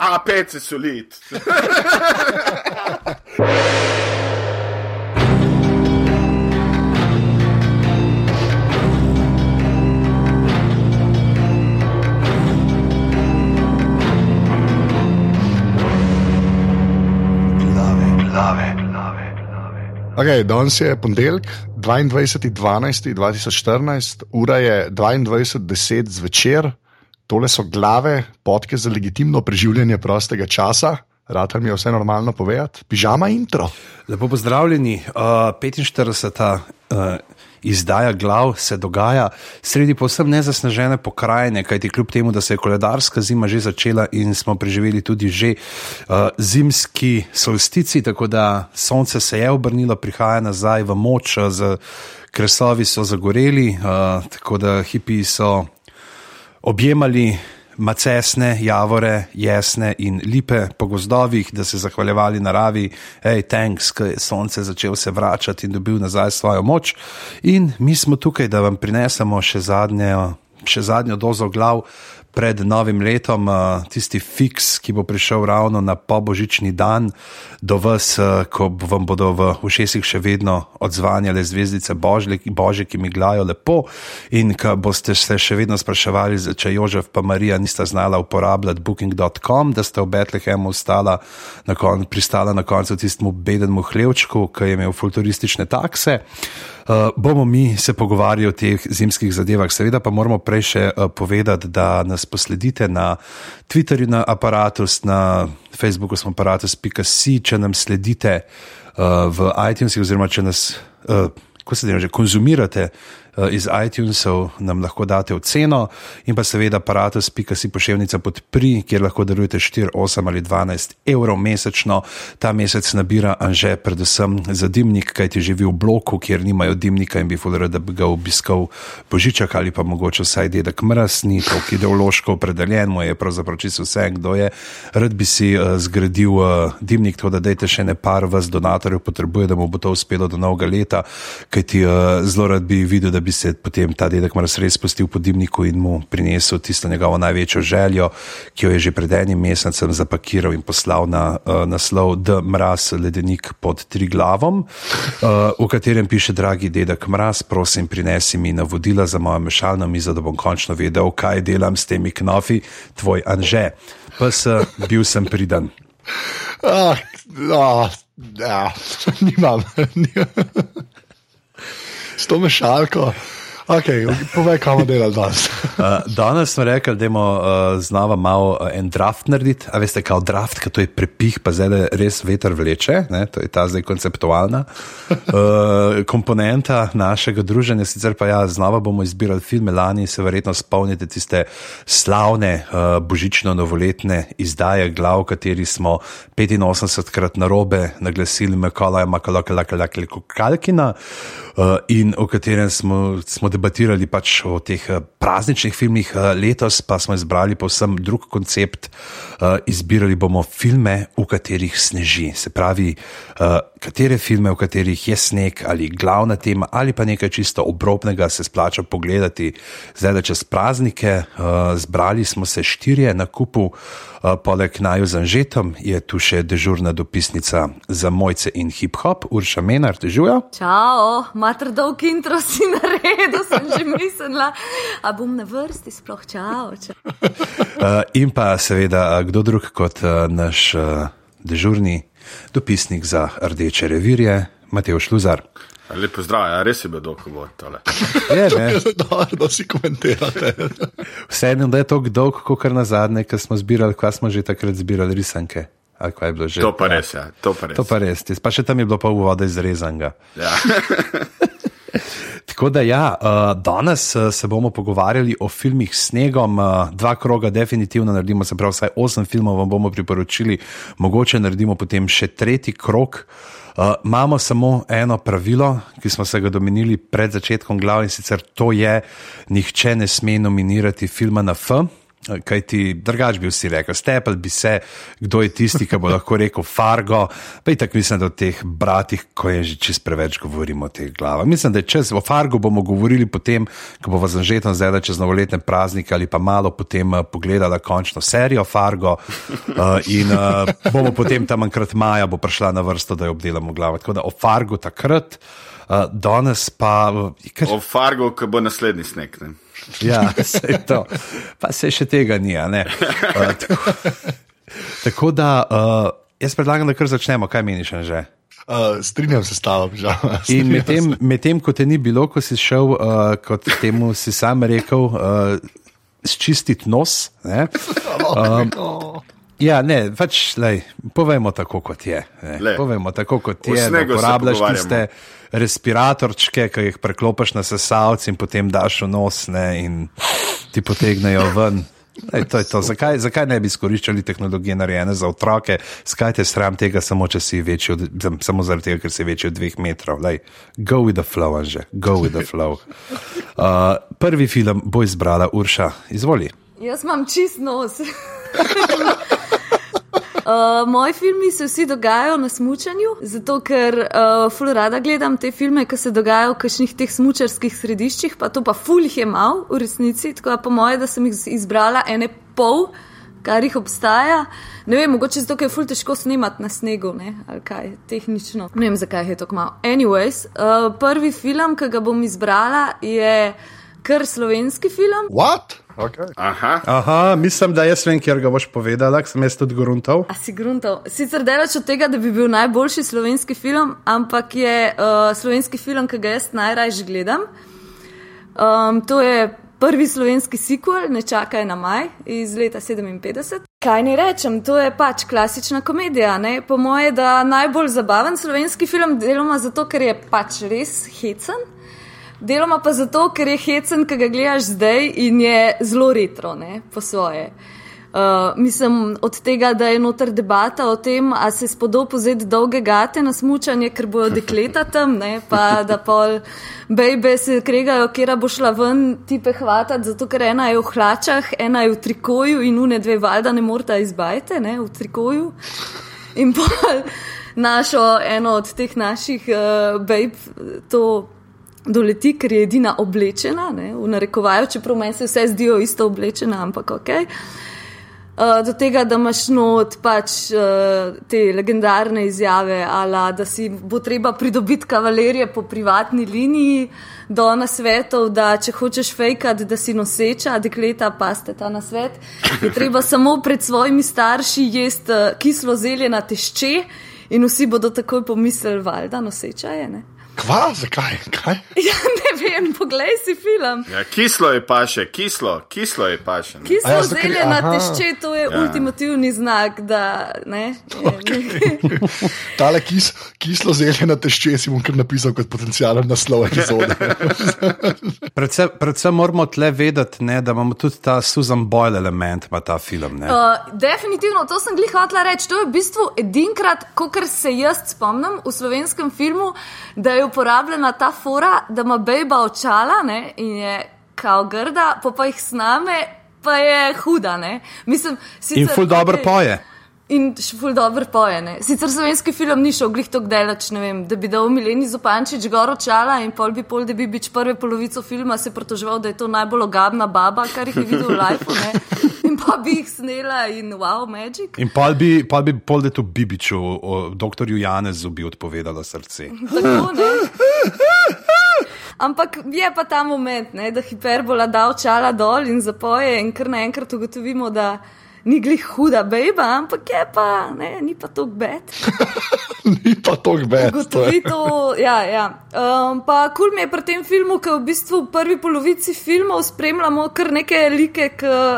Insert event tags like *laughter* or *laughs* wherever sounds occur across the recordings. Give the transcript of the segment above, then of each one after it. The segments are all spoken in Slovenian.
A, pece so lit. Okay, danes je ponedeljek, 22.12.2014, ura je 22.10 zvečer, tole so glave, podke za legitimno preživljanje prostega časa. Rad mi je vse normalno povedati, pižama intro. Lepo pozdravljeni, uh, 45. Uh, izdaja glav se dogaja sredi povsem nezasnežene pokrajine, kajti kljub temu, da se je koledarska zima že začela in smo preživeli tudi že uh, zimski solstici, tako da sonce se je obrnilo, prihaja nazaj v moč, uh, z kresovi so zagoreli, uh, tako da hipi so objemali macesne, javore, jesne in lipe po gozdovih, da se zahvaljevali naravi, hej, tanks, ki je sonce začel se vračati in dobil nazaj svojo moč. In mi smo tukaj, da vam prinesemo še zadnjo, še zadnjo dozo glav pred novim letom, tisti fiks, ki bo prišel ravno na pobožični dan do vas, ko vam bodo v ušesih še vedno odzvanjale zvezdice Božje, ki mi glajo lepo in ko boste se še vedno spraševali, če Jožef pa Marija nista znala uporabljati booking.com, da ste v Betlehemu stala na kon, pristala na koncu tistemu bedenmu hlevčku, ki je imel futuristične takse. Uh, bomo mi se pogovarjali o teh zimskih zadevah, seveda pa moramo prej še uh, povedati, da nas posledite na Twitterju, na aparatus, na Facebooku smo aparatus.com, če nam sledite uh, v iTunesih, oziroma če nas, uh, ko se že konzumirate iz iTunesov, nam lahko date oceno in pa seveda aparatus.si pošiljnica podpri, kjer lahko darujete 4, 8 ali 12 evrov mesečno. Ta mesec nabira Anže predvsem za dimnik, kaj ti živi v bloku, kjer nimajo dimnika in bi fulero, da bi ga obiskal Božičak ali pa mogoče vsaj dedek Mraz, ni tako ideološko opredeljen, mu je pravzaprav čisto vse, kdo je. Rad bi si uh, zgradil uh, dimnik, tako da dajte še ne par vas donatorjev potrebuje, da mu bo to uspelo do novega leta, kaj ti zelo rad bi videl, da bi se potem ta dedek Mraz res spustil po dimniku in mu prinesel tisto njegovo največjo željo, ki jo je že pred enim mesecem zapakiral in poslal na uh, naslov D. Mraz, ledenik pod tri glavom, uh, v katerem piše: Dragi dedek Mraz, prosim, prinesi mi navodila za mojo mešalno mizo, da bom končno vedel, kaj delam s temi knofi, tvoj Anže. Pa se bil sem pridan. Ah, ah, ah, *laughs* nimam. *laughs* S to mešalko. Okay, povej, kam delati danes. Uh, *laughs* danes smo rekli, da bomo uh, znova malo uh, en draft narediti. A veste, kao draft, ki to je prepih, pa zdaj res veter vleče, ne? to je ta zdaj konceptualna uh, *laughs* komponenta našega druženja. Sicer pa ja, znova bomo izbirali filme lani, se verjetno spomnite tiste slavne uh, božično-novoletne izdaje, glav, v kateri smo 85krat na robe naglasili Mekolaja Makalakalakalakina. Uh, in o katerem smo, smo debatirali pač o teh uh, prazničnih filmih, uh, letos pa smo izbrali povsem drug koncept. Uh, izbirali bomo filme, v katerih sneži. Se pravi, katere filme, v katerih je sneg ali glavna tema, ali pa nekaj čisto obrobnega, se splača pogledati. Zdaj, da čez praznike, zbrali smo se štirje na kupu. Poleg Naju z Anžetom je tu še dežurna dopisnica za mojce in hip-hop, Urša Menar, težujo. Čau, mater dolg intro si naredil, sem že mislila, a bom na vrsti sploh čau. čau. *laughs* Uh, in pa seveda, kdo drug kot uh, naš uh, dežurni dopisnik za rdeče revirje, Matej Šluzar. Lepo zdrav, ja, res je bil dolg govor tole. *laughs* Je, ne? *laughs* Da, si komentirate. Vseeno, da je to dolg, kot na zadnje, ki smo zbirali, kaj smo že takrat zbirali risanke. Ali kaj je bilo že? To pa res, ja, to pa res. To pa res, pa še tam je bilo pa uvoda izrezanga. Ja. Tako da, ja, uh, danes uh, se bomo pogovarjali o filmih s snegom. Uh, dva kroga, definitivno naredimo, se pravi, vsaj osem filmov vam bomo priporočili, mogoče naredimo potem še tretji krok. Uh, imamo samo eno pravilo, ki smo se ga domenili pred začetkom glav in sicer to je, nihče ne sme nominirati filma na F. Kaj ti drugač bi vsi rekli, stepel bi se, kdo je tisti, ki bo lahko rekel Fargo. Pa in tako mislim, da o teh bratih, ko je že čez preveč govorimo o teh glavah. Mislim, da čez o Fargo bomo govorili potem, ko bo zanžetom zdaj, da čez novoletne praznike ali pa malo potem uh, pogledala končno serijo Fargo uh, in uh, bomo potem tam enkrat maja bo prišla na vrsto, da jo obdelamo glavo. Tako da o Fargo takrat, uh, danes pa. Kar... O Fargo, ki bo naslednji sneg. Ne? Ja, se je to. Pa se še tega ni. *laughs* Uh, tako, tako da uh, jaz predlagam, da kar začnemo. Kaj meniš, že? Uh, strinjam se s tabo, žal. In medtem, med ko te ni bilo, ko si šel, uh, kot temu si sam rekel, uh, čistiti nos. Ne? *laughs* Um, ja, ne, pač, lej, povemo tako, kot je. Povemo tako, kot je. Da uporabljaš tiste respiratorčke, ki jih preklopiš na sesalce in potem daš v nos ne, in ti potegnejo ven. Ej, to to. Zakaj, zakaj ne bi izkoriščali tehnologije narejene za otroke? Skaj te sram tega, samo, od, samo zaradi tega, ker si večji od dveh metrov. Lej, go with the flow, že, go with the flow. *laughs* Uh, prvi film bo izbrala Urša, izvoli. Jaz imam čist nos. *laughs* Uh, *laughs* moji filmi se vsi dogajajo na smutku, zato ker uh, ful rada gledam te filme, ki se dogajajo v kakšnih teh smučarskih središčih, pa to pa ful jih je mal v resnici. Tako da po moje, da sem jih izbrala ene pol, kar jih obstaja. Ne vem, mogoče zato, ker je ful težko snimati na snegu, ne? ali kaj tehnično. Ne vem, zakaj je to malo. Anyways, uh, prvi film, ki ga bom izbrala, je kar slovenski film. What? Okay. Aha. Aha, mislim, da jaz vem, kjer ga boš povedala, sem jaz tudi gruntov. A si gruntov. Sicer delaš od tega, da bi bil najboljši slovenski film, ampak je uh, slovenski film, ki ga jaz najraje gledam. Um, to je prvi slovenski sequel, ne čakaj na maj iz leta 57. Kaj ne rečem, to je pač klasična komedija. Ne? Po moje, da najbolj zabaven slovenski film, deloma zato, ker je pač res hecen. Deloma pa zato, ker je hecen, ki ga gledaš zdaj in je zelo retro, ne, po svoje. Uh, mislim, od tega, da je noter debata o tem, ali se spodob vzeti dolge gate na smučanje, ker bojo dekleta tam, ne, pa da pol bejbe se kregajo, kera bo šla ven tipe hvatati, zato ker ena je v hlačah, ena je v trikoju in une dve valjda ne morata izbajte, ne, v trikoju. In pol *laughs* našo, eno od teh naših uh, bejb to doleti, ker je edina oblečena, ne, v narekovaju, čeprav meni se vse zdijo isto oblečena, ampak ok. Uh, do tega, da imaš not pač uh, te legendarne izjave, ala, da si bo treba pridobiti kavalerije po privatni liniji, do nasvetov, da če hočeš fejkati, da si noseča, dekleta pa ste ta nasvet, je treba samo pred svojimi starši jesti uh, kislo zelje na tešče in vsi bodo takoj pomislili, valjda noseča je. Ne? Kva, zakaj? Kaj? *laughs* Ja, ne vem, poglej si film. Ja, kislo je paše, kislo, kislo je paše. Ne? Kislo ja, zelje na tešče, to je ja. ultimativni znak, da ne. Okay. *laughs* Tale kis, kislo zelje na tešče si bom kar napisal kot potencijalen naslov epizode. *laughs* predvsem, predvsem moramo tle vedeti, ne, da imamo tudi ta Susan Boyle element v ta film. Uh, definitivno, to sem glih hotla reči. To je v bistvu edinkrat, kot se jaz spomnim v slovenskem filmu, da je uporabljena ta fora, da ima bejba očala ne, in je kao grda, pa pa jih sname, pa je huda. Mislim, in ful dobro okay, poje. In še ful dobro poje. Ne. Sicer slovenski film ni šel glih tok delač, ne vem, da bi dal Mileni Zopančič gor očala in pol bi pol, da bi bič prve polovico filma se protoževal, da je to najbolj ogabna baba, kar jih je videl v life. Pa bi jih snela in wow, magic. In pa bi, pa bi pol, da to Bibiču, doktorju Janezu bi odpovedala srce. Tako ne. Ampak je pa ta moment, ne, da hiperbola da očala dol in zapoje, in kar naenkrat ugotovimo, da ni glih huda bejba, ampak je pa, ne, ni pa to gbet. *laughs* pa to gbet. To, ja, ja. Um, pa kul cool mi je pri tem filmu, ker v bistvu v prvi polovici filmov spremljamo kar neke like,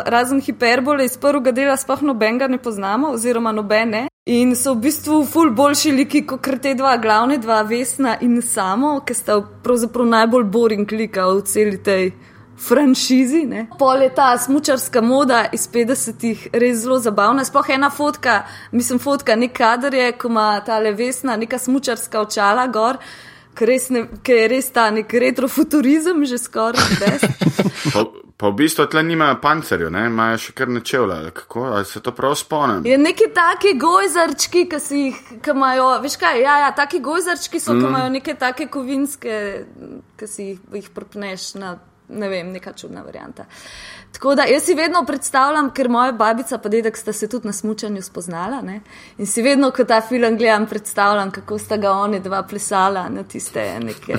razen hiperbole iz prvega dela, sploh nobenega ne poznamo, oziroma nobene. In so v bistvu ful boljši liki kot te dva glavne, dva Vesna in samo, ki sta pravzaprav najbolj boring klika v celi tej franšizi. Ne. Pol je ta smočarska moda iz 50-ih res zelo zabavna. Sploh ena fotka, mislim, fotka nek kader je, ko ima ta levesna, neka smočarska očala gor. Ker je res ta nek retrofuturizem, že skoraj. Pa v bistvu tle nimajo pancerjev, ne? imajo še kar načevla. ali Kako, ali se to prav spomnim? Je neki taki gojzarčki, ki si jih, ki imajo, veš kaj, ja, ja taki gojzarčki so, mm. ki imajo neke take kovinske, ki si jih, jih propneš na, ne vem, neka čudna varianta. Tako da jaz si vedno predstavljam, ker moja babica pa dedek sta se tudi na smučanju spoznala. Ne? In si vedno, ko ta film gledam, predstavljam, kako sta ga oni dva plesala na tiste neke,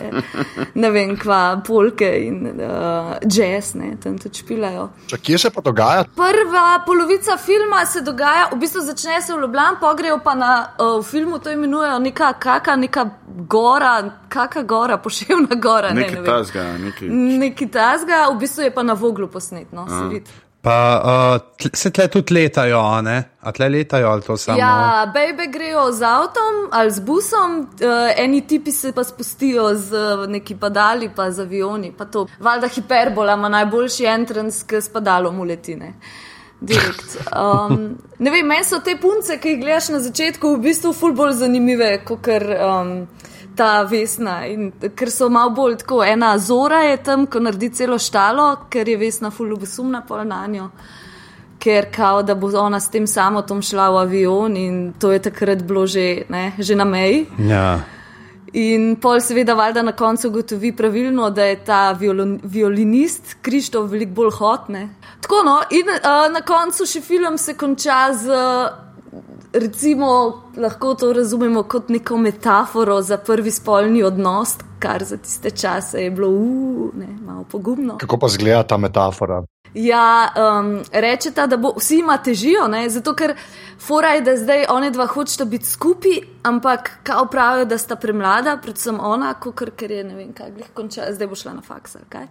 ne vem, kva polke in uh, jazz, ne, tam tudi špilajo. Če kje se pa dogaja? Prva polovica filma se dogaja, v bistvu začne se v Ljubljani, pogrejo pa na, uh, v filmu to imenujejo neka kaka, neka gora, kaka gora, *laughs* poševna gora. Nekaj ne, ne vem. tasga, nekaj. Neki tasga, v bistvu je pa na voglu posnetno, se vidi. Pa uh, tle- se tle tudi letajo, a ne? A tle letajo ali to samo? Ja, bejbe grejo z avtom ali z busom, uh, eni tipi se pa spustijo z uh, neki padali, pa z avioni. Pa to. Valjda hiperbola ima najboljši entrance, ki s padalom uletine. Direkt. Um, ne vem, meni so te punce, ki jih gledaš na začetku, v bistvu ful bolj zanimive kot um, ta vesna. In, ker so malo bolj tako, ena zora je tam, ko naredi celo štalo, ker je vesna ful ljubosumna pol na njo. Ker kao, da bo ona s tem samotom šla v avion in to je takrat bilo že, ne, že na meji. Ja. In pol seveda valjda na koncu ugotovi pravilno, da je ta violon, violinist Krištof veliko bolj hotne. Tako no, in uh, na koncu še film se konča z, recimo, lahko to razumemo kot neko metaforo za prvi spolni odnos, kar za tiste čase je bilo, uh, ne, malo pogumno. Kako pa zgleda ta metafora? Ja, um, rečeta, da bo, vsi ima težijo, ne? zato ker fora je, da zdaj one dva hočeta biti skupaj, ampak kao pravijo, da sta premlada, predvsem ona, kukor, ker je ne vem, kaj glih konča, zdaj bo šla na faks ali kaj.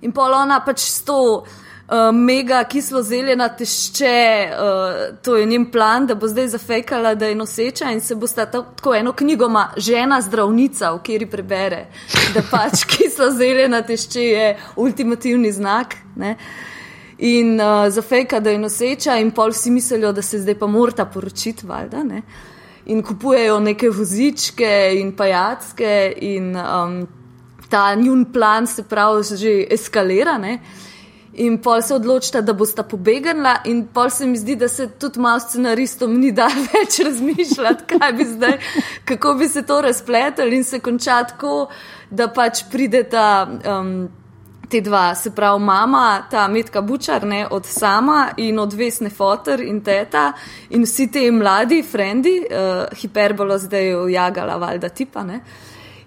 In pol ona pač s to uh, mega kislo zeljena tešče, uh, to je njen plan, da bo zdaj zafekala, da je noseča in se bosta ta- tako eno knjigo ima žena zdravnica, v kateri prebere, da pač *laughs* kislo zeljena tešče je ultimativni znak. Ne? In uh, zafejka, da je noseča, in pol vsi mislijo, da se zdaj pa mora poročiti, valjda. Ne? In kupujejo neke vozičke in pajacke, in um, ta njun plan se pravi že eskalira. Ne? In pol se odločita, da bosta pobegnila, in pol se mi zdi, da se tudi malo scenaristom ni da *laughs* več razmišljati, kaj bi zdaj, kako bi se to razpletali in se konča tako, da pač pride ta. Um, Te dva, se pravi, mama, ta Metka Bučar, ne, od sama in od Vesne Fotor in teta in vsi ti mladi, frendi, uh, hiperbolo zdaj ujagala, valjda tipa, ne.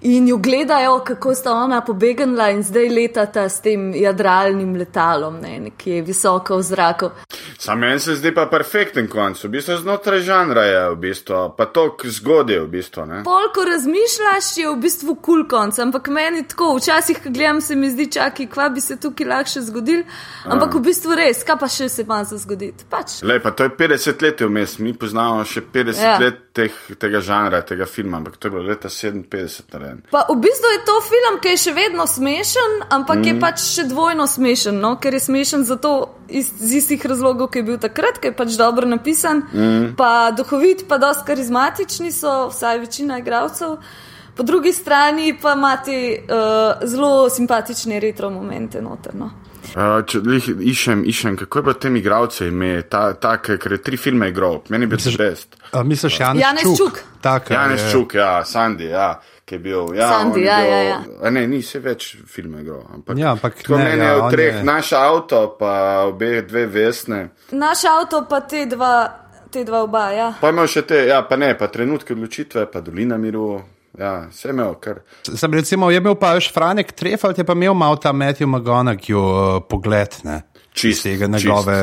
In jo gledajo, kako sta ona pobegnila in zdaj letata s tem jadralnim letalom, ne, nekje visoko v zraku. Sam meni se zdi pa perfekten konc, v bistvu znotraj žanra je, v bistvu, pa to zgodje, v bistvu. Ne? Pol, ko razmišljaš, je v bistvu kul cool konc, ampak meni tako, včasih, ko gledam, se mi zdi, čakaj, kva bi se tukaj lahko še zgodil, ampak v bistvu res, kaj pa še se ima za zgoditi. Pač. Lej, pa to je 50 let vmes, mi poznamo še 50 Ja. ja. let teh, tega žanra, tega filma, ampak to je bilo leta 57 narejen. Pa v bistvu je to film, ki je še vedno smešen, ampak mm. je pač še dvojno smešen, no? ker je smešen zato iz, iz istih razlogov, ki je bil takrat, ker je pač dobro napisan, mm. pa duhovit, pa dosti karizmatični so, vsaj večina igralcev. Po drugi strani pa imate uh, zelo simpatične retro momente noterno. Uh, če lih iščem, iščem, kako je pa tem igravcem ime, ta, ta ker ker je tri filme igral, meni bi bil best. A, misliš, Janez, Janez Čuk? Čuk. Taka, Janez je. Čuk, ja, Sandy, ja, ki je bil. Ja, Sandy, on je ja, bil, ja, ja. A ne, ni se več filme igral. Ampak, Ja, ampak tako ne, meni ja, v treh, je- naš avto, pa obe dve vesne. Naš avto pa te dva, te dva oba, ja. Pa imel še te, ja, pa ne, pa trenutke odločitve, pa dolina miru, ja, vse imel, kar. Sem recimo, je imel pa še Franek Trefalt, je pa imel malo ta Matthew McGonagall uh, pogled, ne? Čist, Iz tega njegove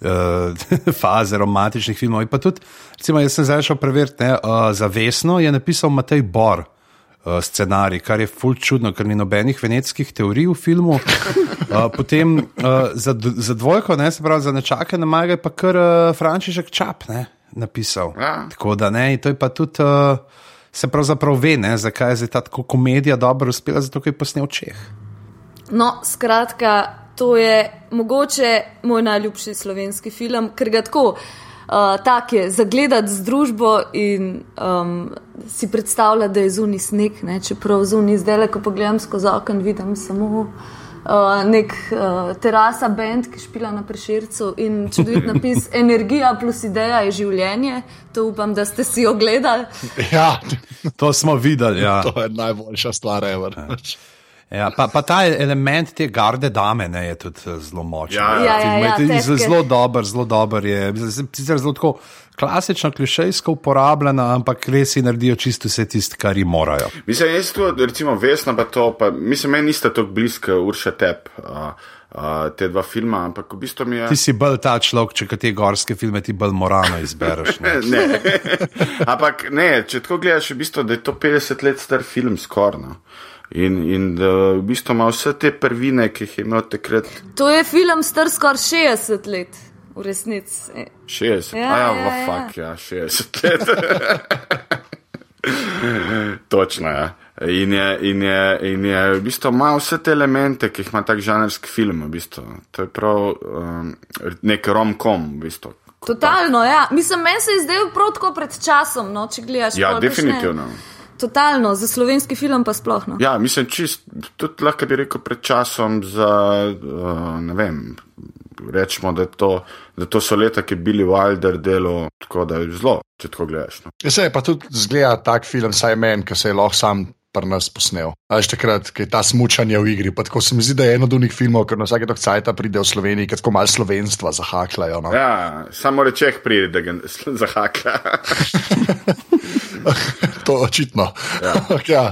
uh, *laughs* faze romantičnih filmov. In pa tudi, recimo, jaz sem zdaj šel preveriti, ne, uh, za Vesno je napisal Matej Bor. uh, Scenarij, kar je ful čudno, ker ni nobenih venetskih teorij v filmu. Uh, potem uh, za, za dvojko, ne, se pravi za nečake na maga, je pa kar uh, Frančišek Čap ne, napisal. Ja. Tako da ne, in to je pa tudi. Uh, Se pravzaprav ve, ne, zakaj je ta tako komedija dobro uspela, zato je posnel Čeh. No, skratka, to je mogoče moj najljubši slovenski film, ker ga tako. Uh, tak je, zagledati z družbo in um, si predstavljati, da je zunaj sneg, ne? čeprav zunaj zdaj, ko pogledam skozi okno, vidim samo Uh, nek uh, terasa band, ki špila na prešircu in čudovit *laughs* napis Energija plus ideja je življenje. To upam, da ste si ogledali. Ja, To smo videli. Ja. *laughs* to je najboljša stvar, ever. Ja, pa, pa ta element te garde dame ne, je tudi eh, zelo močen. Ja, ja, ja, ja, težke. zelo dober, zelo dober je. Sicer zelo tako klasično, klišejsko uporabljena, ampak res si naredijo čisto vse tisto, kar jim morajo. Mislim, jaz tu, recimo, Vesna pa to, pa, mislim, meni nista tako bliska Urša Tep, uh, uh, te dva filma, ampak v bistvu mi je. Ti si bolj ta človek, če te gorske filme ti bolj moralno izbereš. Ne? *laughs* Ne. Ampak ne, če tako gledaš, v bistvu, da je to 50 let star film skoraj. No. In, in da v bistvu ima vse te prvine, ki jih je imel takrat To je film star skoraj 60 let, v resnici. E, 60. Ja, Ja, ja, ja, ja, ja. fuck, ja, 60 let. *laughs* Točno, ja. In je, in, je, in je v bistvu ima vse te elemente, ki jih ima tak žanrski film. V bistvu. To je prav um, nek rom-com. V bistvu. Totalno, ja. Mislim, meni se je zdel prav tako pred časom, no, če gledaš. Ja, pol kakšne- definitivno. Totalno, za slovenski film pa sploh. No. Ja, mislim, čist, tudi lahko bi rekel pred časom za, uh, ne vem, rečemo, da, to, da to so leta, ki je Billy Wilder delo, tako da je zelo, če tako gledaš. No. Ja, se je pa tudi zgleda tak film, saj meni, ki se je lahko sam pri nas posnel. A veš takrat, ki je ta smučanje v igri. Pa tako se mi zdi, da je eno od unih filmov, ker na vsake tok cajta pride v Sloveniji, ker tako malo slovenstva zahaklajo. No. Ja, samo rečeh pride, da ga *laughs* zahaka. *laughs* To očitno. Ja. *laughs* ja.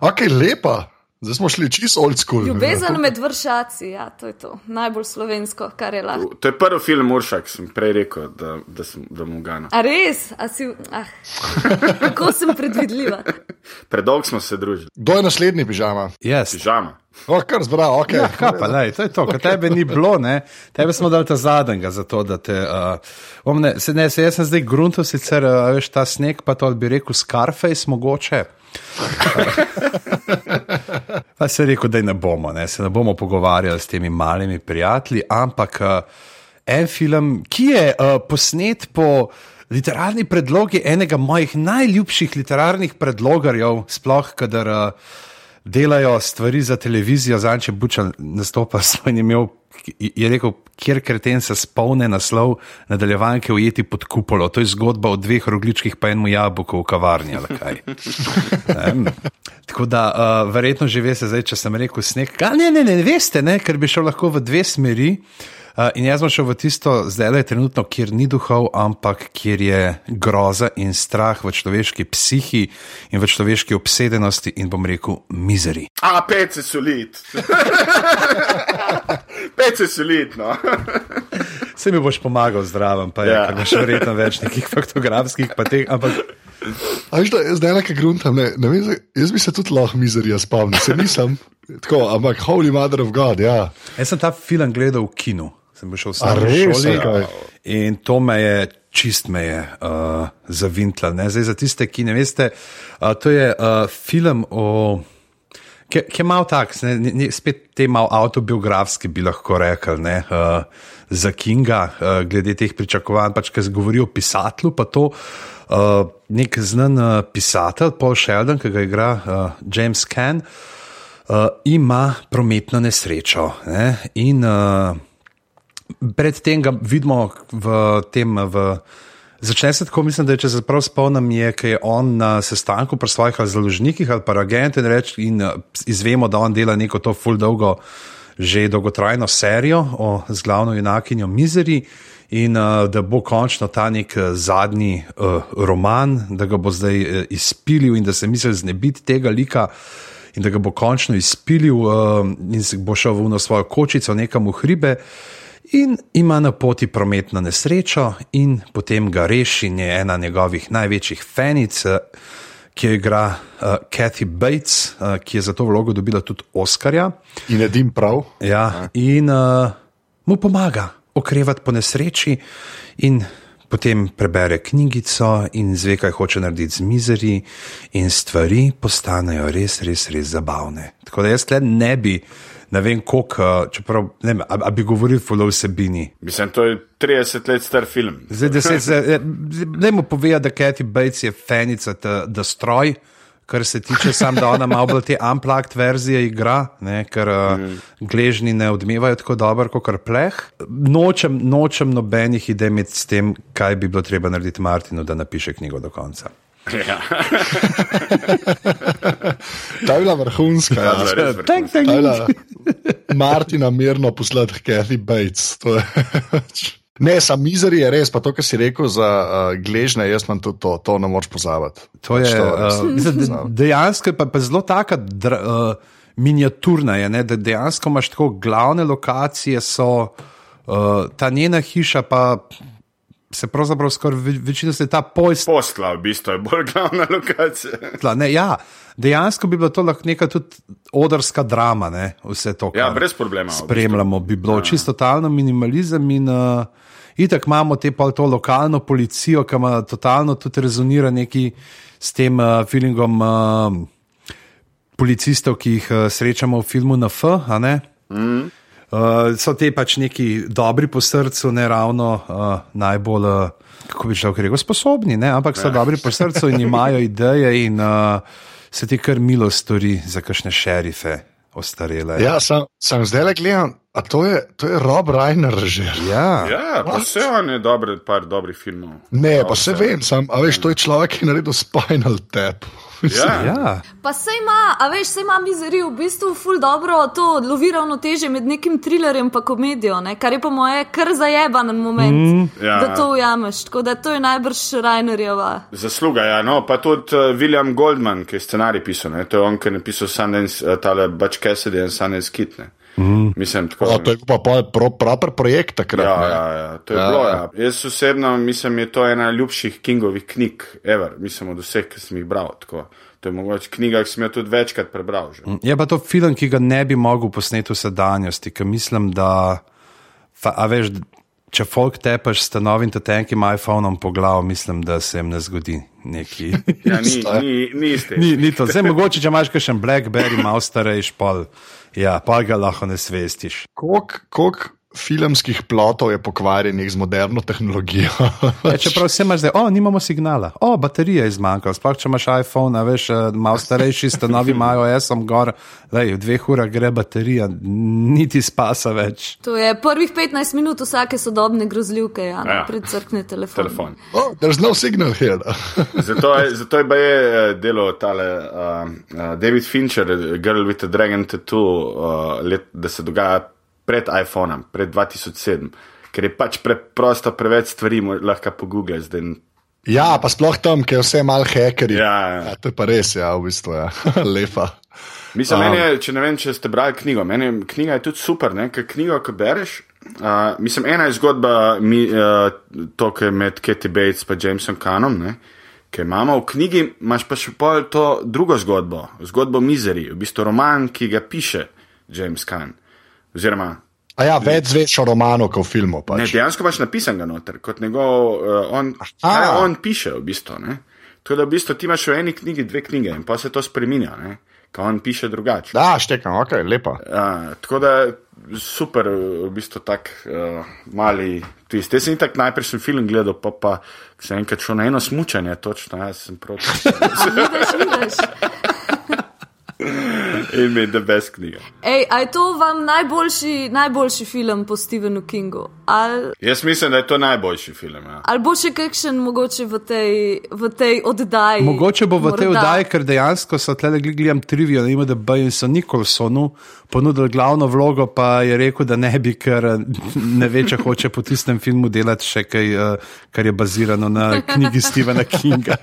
Ok, lepa. Zdaj smo šli čisto old school. Ljubezen med vršaci, ja, to je to. Najbolj slovensko, kar je lahko. To je prvi film Uršak, sem prej rekel, da, da, sem, da mu gana. A res? A si, ah, *laughs* kako sem predvidljiva? Predolgo smo se družili. Kdo je naslednji pižama? Yes. Pižama. O, kar zbral, ok. Ja, kaj pa, lej, to je to, kar tebe ni bilo, ne? tebe smo dali ta zadnjega, zato da te. Uh, ne, se, ne, se, jaz sem zdaj grunto, sicer uh, veš ta sneg, pa to bi rekel Scarface mogoče. *laughs* pa se rekel, da ne bomo, ne? se ne bomo pogovarjali s temi malimi prijatelji, ampak uh, en film, ki je uh, posnet po. Literarni predlogi enega mojih najljubših literarnih predlogarjev, sploh kadar uh, delajo stvari za televizijo, zanče Bučan nastopa svoj imel. Je rekel, kjer kreten se spomne naslov nadaljevanke ujeti pod kupolo. To je zgodba o dveh rogličkih, pa enemu jabolku v kavarni. ali kaj. *laughs* Em, Tako da, uh, verjetno že veste, zdaj, če sem rekel sneg. A, ne, ne, ne, ne veste, ne, ker bi šel lahko v dve smeri. Uh, in jaz bom šel v tisto, zdaj le trenutno, kjer ni duhov, ampak kjer je groza in strah v človeški psihi in v človeški obsedenosti, in bom rekel, mizeri. A, pece solid. *laughs* pece solid, no. Se mi boš pomagal zdraven, pa je, ker imaš verjetno več nekih faktografskih, pa teh, ampak A veš, da jaz zdaj nekaj gruntam, ne, ne vem, jaz bi se tudi lahko mizerija spomnil, se nisem. Tako, ampak Holy Mother of God, ja. jaz sem ta film gledal v kinu. Sem bil sam v res, šoli kaj? in to me je, čist me je uh, zavintla. Ne? Zdaj za tiste, ki ne veste, uh, to je uh, film o. Ki je malo tak, ne, ne, spet te malo autobiografski, bi lahko rekel, ne, uh, za Kinga, uh, glede teh pričakovanj, pač, ki govori o pisatelju. Pa to uh, nek znan uh, pisatelj, Paul Sheldon, ki ga igra uh, James Ken, uh, ima prometno nesrečo. Ne, in uh, predtem ga vidimo v tem. V, Začne se tako, mislim, da je, če se prav spomnim, je, je on na sestanku pri svojih založnikih ali pa agentih in, reč, in eh, izvemo, da on dela neko to full dolgo, že dolgotrajno serijo o, z glavno junakinjo Misery in uh, da bo končno ta nek eh, zadnji uh, roman, da ga bo zdaj uh, izpilil in da se misli znebiti tega lika in da ga bo končno izpilil uh, in bo šel v svojo kočico nekam v hribe. In ima na poti prometno nesrečo, in potem ga reši in je ena njegovih največjih fanic, eh, ki jo igra uh, Kathy Bates, uh, ki je za to vlogo dobila tudi Oscarja. In edim prav. Ja, in uh, mu pomaga okrevati po nesreči, in potem prebere knjigico in zve, kaj hoče narediti z mizeri, in stvari postanejo res, res, res zabavne. Tako da jaz tle ne bi. Ne vem, koliko, čeprav ne vem, a, a bi govoril o vsebini. Mislim, to je 30 let star film. Zdaj, deset, ne mu pove, da Kathy Bates je fanica The, The Stroj, kar se tiče sam, da ona malo bolj te unplugged verzije igra, ne, ker mm. gležni ne odmevajo tako dobro kot pleh. Nočem, nočem nobenih idej s tem, kaj bi bilo treba narediti Martinu, da napiše knjigo do konca. Ja. *laughs* Ta je bila vrhunska. Ja, Ja, res vrhunska. Tank, tank. Ta je bila Martina mirno poslati Kathy Bates. to je pač- Ne, sam mizer je res, pa to, kar si rekel za uh, gležne, jaz imam tudi to, to ne moč pozabiti. To je Pač res uh, mislim, dejansko pa, pa zelo taka dra, uh, miniaturna, je, ne, da dejansko imaš tako glavne lokacije, so uh, ta njena hiša, pa se pravzaprav skoraj ve- večino se ta pojst. Postla, v bistvu je bolj glavna lokacija. Ne, ja, dejansko bi bilo to lahko neka tudi odrska drama, ne, vse to. Ja, brez problema. v bistvu. Spremljamo, bi bilo ja. čisto totalno minimalizem in uh, itak imamo te pa to lokalno policijo, ki ima totalno tudi rezonira neki s tem uh, feelingom uh, policistov, ki jih uh, srečamo v filmu na F. a ne? Uh, so te pač neki dobri po srcu, ne ravno uh, najbolj, uh, kako bi človek rekel, sposobni, ne? ampak so dobri po srcu in imajo *laughs* ideje in uh, se ti kar milo stori za kakšne šerife ostarele. Ja, sam, sam zdaj le gledam, a to je, to je Rob Reiner že. ja. Ja, pa vse on je dobre, par dobrih filmov. Ne, pa se vse. vem, sam, a veš, to je človek, ki je naredil Spinal Tap. Ja. Ja. Pa se ima, a veš, se ima mizerijo v bistvu ful dobro to lovi ravnoteže med nekim trilerjem in komedijo, ne? kar je po moje kar zajeban moment, mm, ja. da to ujameš. Tako da to je najbrž Rainerjeva. Zasluga, ja, no, pa tudi uh, William Goldman, ki je scenarij pisal, ne? to je on, ki je napisal Sundance, uh, tale Butch Cassidy in Sundance Kit. Mm. Mislim, tako. O, to je pa pa pro, proper projekt takrat. Ja, ne. ja, ja, to je Ja. bilo. Ja. Jaz osebno mislim, da je to ena ljubših Kingovih knjig, ever, mislim, od vseh, ki sem jih bral. Tako. To je mogoče knjiga, ki sem jo tudi večkrat prebral. Že. Je pa to film, ki ga ne bi mogel posneti v sedanjosti, ker mislim, da, fa, a veš, če folk tepeš s novim tenkim iPhonom po glavu, mislim, da se jim ne zgodi neki. *laughs* Ja, ni, ni, ni. Ni, ni to. Zdaj, mogoče, če imaš še en Blackberry, malo starejši, pol, ja, pa ga lahko ne svestiš. Koliko filmskih plotov je pokvarjenih z moderno tehnologijo? Ja, čeprav vse imaš zdaj, o, nimamo signala, o, baterija je zmanjkala. Sploh če imaš iPhone, a veš, eh, malo starejši, ste novi, imajo SM gor, lej, v dveh urah gre baterija, niti spasa več. To je prvih 15 minut vsake sodobne grozljivke, ja, Ja. ja. predcrkne telefon. Telefon. oh, there's no signal here. Zato je, zato je baje eh, delo tale uh, uh, David Fincher, Girl with a Dragon Tattoo, uh, let, da se dogaja pred iPhonom, pred 2007, ker je pač preprosto preveč stvari, lahko pogoogleš. zdaj. ja, pa sploh tam, ker je vse mal hekeri. Ja, ja, ja. to je pa res, ja, v bistvu. Ja. *laughs* Lepa. Mislim, Um. um, je, če ne vem, če ste brali knjigo, meni je knjiga je tudi super, ne? ker knjigo, ko bereš. Uh, mislim, ena je zgodba, mi, uh, to, ki je med Katie Bates in Jamesom Canom, ne? ki imamo v knjigi, imaš pa še pol to drugo zgodbo, zgodbo Misery, v bistvu roman, ki ga piše James Can. Oziroma, A ja, več zveš o romanu, kot v filmu. ne, Pač. dejansko imaš napisan ga noter, kot njegov, uh, on, kaj on piše v bistvu. Ne? Tako da v bistvu ti imaš v eni knjigi dve knjige in pa se to spreminja, kaj on piše drugače. Da, štekam, ok, lepa. Ja, tako da super, v bistvu tak uh, mali twist. Jaz sem tak najprej sem film gledal, pa pa sem enkrat šel na eno smučanje, točno, jaz sem proti. *laughs* *laughs* *laughs* In mi je the best knjiga. Ej, a je to vam najboljši, najboljši film po Stephenu Kingu? Ali, Jaz mislim, da je to najboljši film. Ja. ali bo še kakšen mogoče v tej, v tej oddaji? Mogoče bo v tej Morda. oddaji, ker dejansko so tle gledali trivijo, da ima da B in so Nikolsonu ponudili glavno vlogo, pa je rekel, da ne bi, ker *laughs* ne ve, če hoče po tistem filmu delati še kaj, eh, kar je bazirano na *laughs* knjigi Stephena Kinga.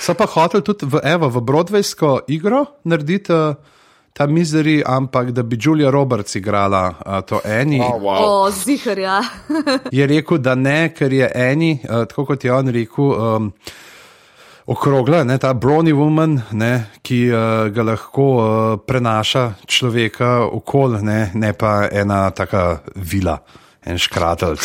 So pa hoteli tudi v, evo, v Broadwaysko igro narediti. eh, Ta mizeri, ampak da bi Julia Roberts igrala uh, to eni. Oh, wow. O, zihar, ja. *laughs* je rekel, da ne, ker je eni, uh, tako kot je on rekel, um, okrogla, ne, ta brony woman, ne, ki uh, ga lahko uh, prenaša človeka okol, ne, ne pa ena taka vila. En škratelc.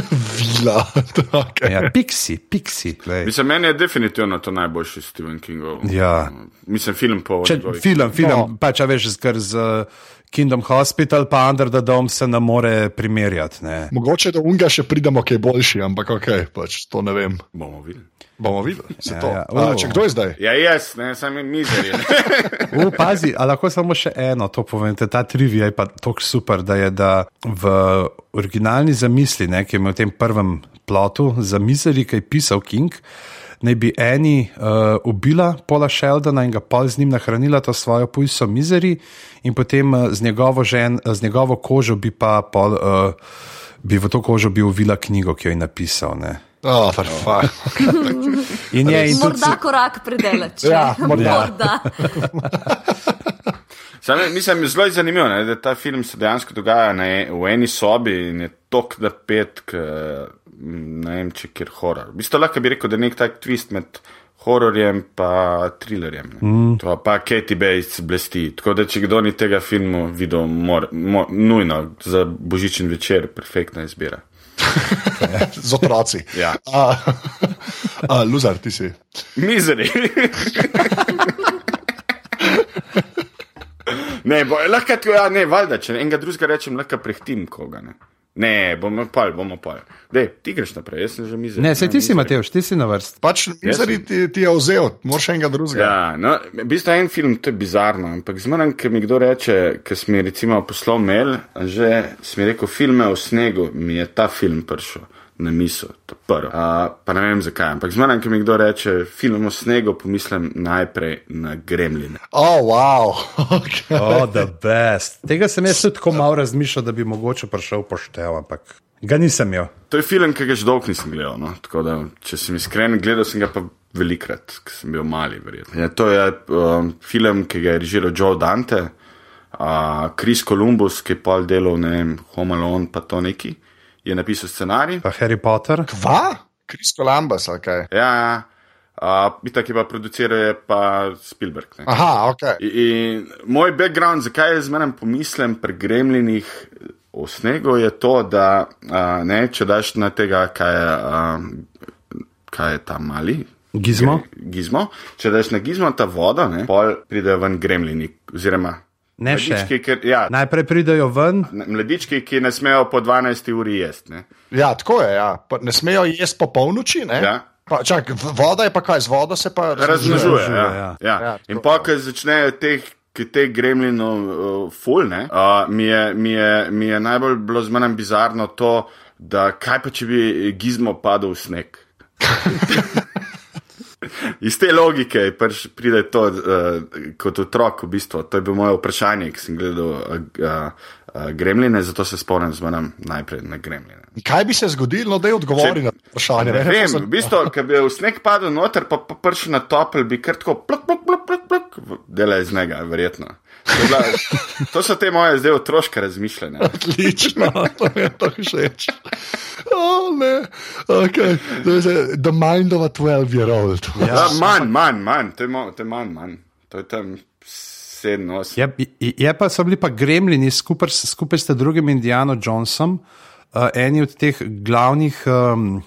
*laughs* Vila. okay. Ja, piksi, piksi. glej. Mislim, meni je definitivno to najboljši Stephen Kingov. Ja. Mislim, film po Če, njegovih- film, film, No. pač a veš, ker z uh, Kingdom Hospital pa Under the Dome se ne more primerjati. Ne. Mogoče do unga še pridemo, ki je boljši, ampak ok, pač to ne vem. Bomo videli. Bomo videli. se Ja, to. ja. A, O. Če kdo je zdaj? Ja, jaz, ne, sam je mizerjen. *laughs* U, pazi, a lahko samo še eno to povem. Ta trivija je pa tako super, da je da v originalni zamisli, ne, ki je imel v tem prvem plotu za mizeri, ki je pisal King. Naj bi eni uh, ubila Paula Sheldona in ga pol z njim nahranila to svojo pujso mizeri, in potem uh, z, njegovo žen, uh, z njegovo kožo bi pa pol, uh, bi v to kožo bi uvila knjigo, ki jo je napisal. Ne. Oh, for fuck. *laughs* In je, in tudi, Morda korak predelač. Ja, morda. morda. *laughs* Sam, mislim, zelo je zanimivo, ne, da ta film se dejansko dogaja na, e- v eni sobi in je tok da pet, k, ne vem, če kjer horor. V bistvu lahko bi rekel, da je nek tak twist med hororjem pa thrillerjem. Mm. To pa Katie Bates blesti. Tako da, če kdo ni tega filmu videl, mor, mor, nujno za božičen večer, perfektna izbira. Z otroci. Ja. A, a, Luzar, ti si. Mizeri. ne, bo, lahko ti, ja, ne, valjda, če enega drugega rečem, lahko prehtim koga. Ne, ne bomo pol, bomo pol. Dej, ti greš naprej, jaz sem že mizer. ne, se ti si, Mateoš, ti si na vrsti. Pač mizeri ti, ti je vzel, moraš enega drugega. Ja, no, v bistvu en film, to je bizarno, ampak zmeraj, ker mi kdo reče, ker smo recimo poslal mail, že smo rekel, filme o snegu, mi je ta film prišel na misel, to prvo. Uh, pa ne vem zakaj, ampak zmeraj, ker mi kdo reče, film o snegu, pomislim najprej na gremline. Oh, wow. *laughs* Okay. Oh, the best. Tega sem jaz tako malo razmišljal, da bi mogoče prišel poštev, ampak ga nisem imel. To je film, ki ga že dolgo nisem gledal. No? Tako da, če sem iskren, gledal sem ga pa velikrat, ker sem bil mali, verjetno. Ja, to je um, film, ki ga je režiral Joe Dante, uh, Chris Columbus, ki je pol delal, ne vem, Home Alone, pa to neki, je napisal scenarij. Pa Harry Potter. Kva? Chris Columbus, ali kaj? Ja, ja. Uh, Itak je pa produciral je pa Spielberg. Ne? Aha, ok. In, in moj background, zakaj jaz zmeraj pomislim pri gremlinih o snegu, je to, da uh, ne, če daš na tega, kaj je, uh, kaj je ta mali. Gizmo? Gizmo. Če daš na gizmo ta voda, ne, pol pride ven gremlini. Oziroma, Ne še. mladički, ker, ja, Najprej pridejo ven, mladički, ki ne smejo po 12 uri jesti. Ne. Ja, tako je. Ja. Pa Ne smejo jesti po polnoči. ne? Ja. Pa, čak, voda je pa kaj, z vodo se pa Razmnožuje. Ja, ja. ja. Ja. In pa, ko začnejo teh. Ki te gremlinov uh, fulne, uh, mi, je- mi, je- mi je najbolj bilo zmeraj bizarno to, da kaj pa če bi gizmo padel v sneg. *laughs* *laughs* Iz te logike pač pride to uh, kot otrok, v bistvu. To je bilo moje vprašanje, ki sem gledal uh, uh, gremline, zato se spomnim zmeraj najprej na gremline. Kaj bi se zgodilo, no, da je odgovori Če- na vprašanje? Ne vem, v bistvu, ker bi v sneg padel noter, pa, pa prišel na topel, bi kar tako pluk, pluk, pluk, pluk, pluk, dela iz njega, verjetno. To, bila, to so te moje zdaj otroške razmišljanja. Odlično, to mi je to všeč. Oh, ne, okay. The mind of a 12-year-old. Ja, manj, manj, manj, to je, mo- to je manj, manj. To je tam sedem, osem. je, je- je pa so bili pa gremlini skupaj, s- skupaj s drugim Indiano Johnsom, uh, eni od teh glavnih um,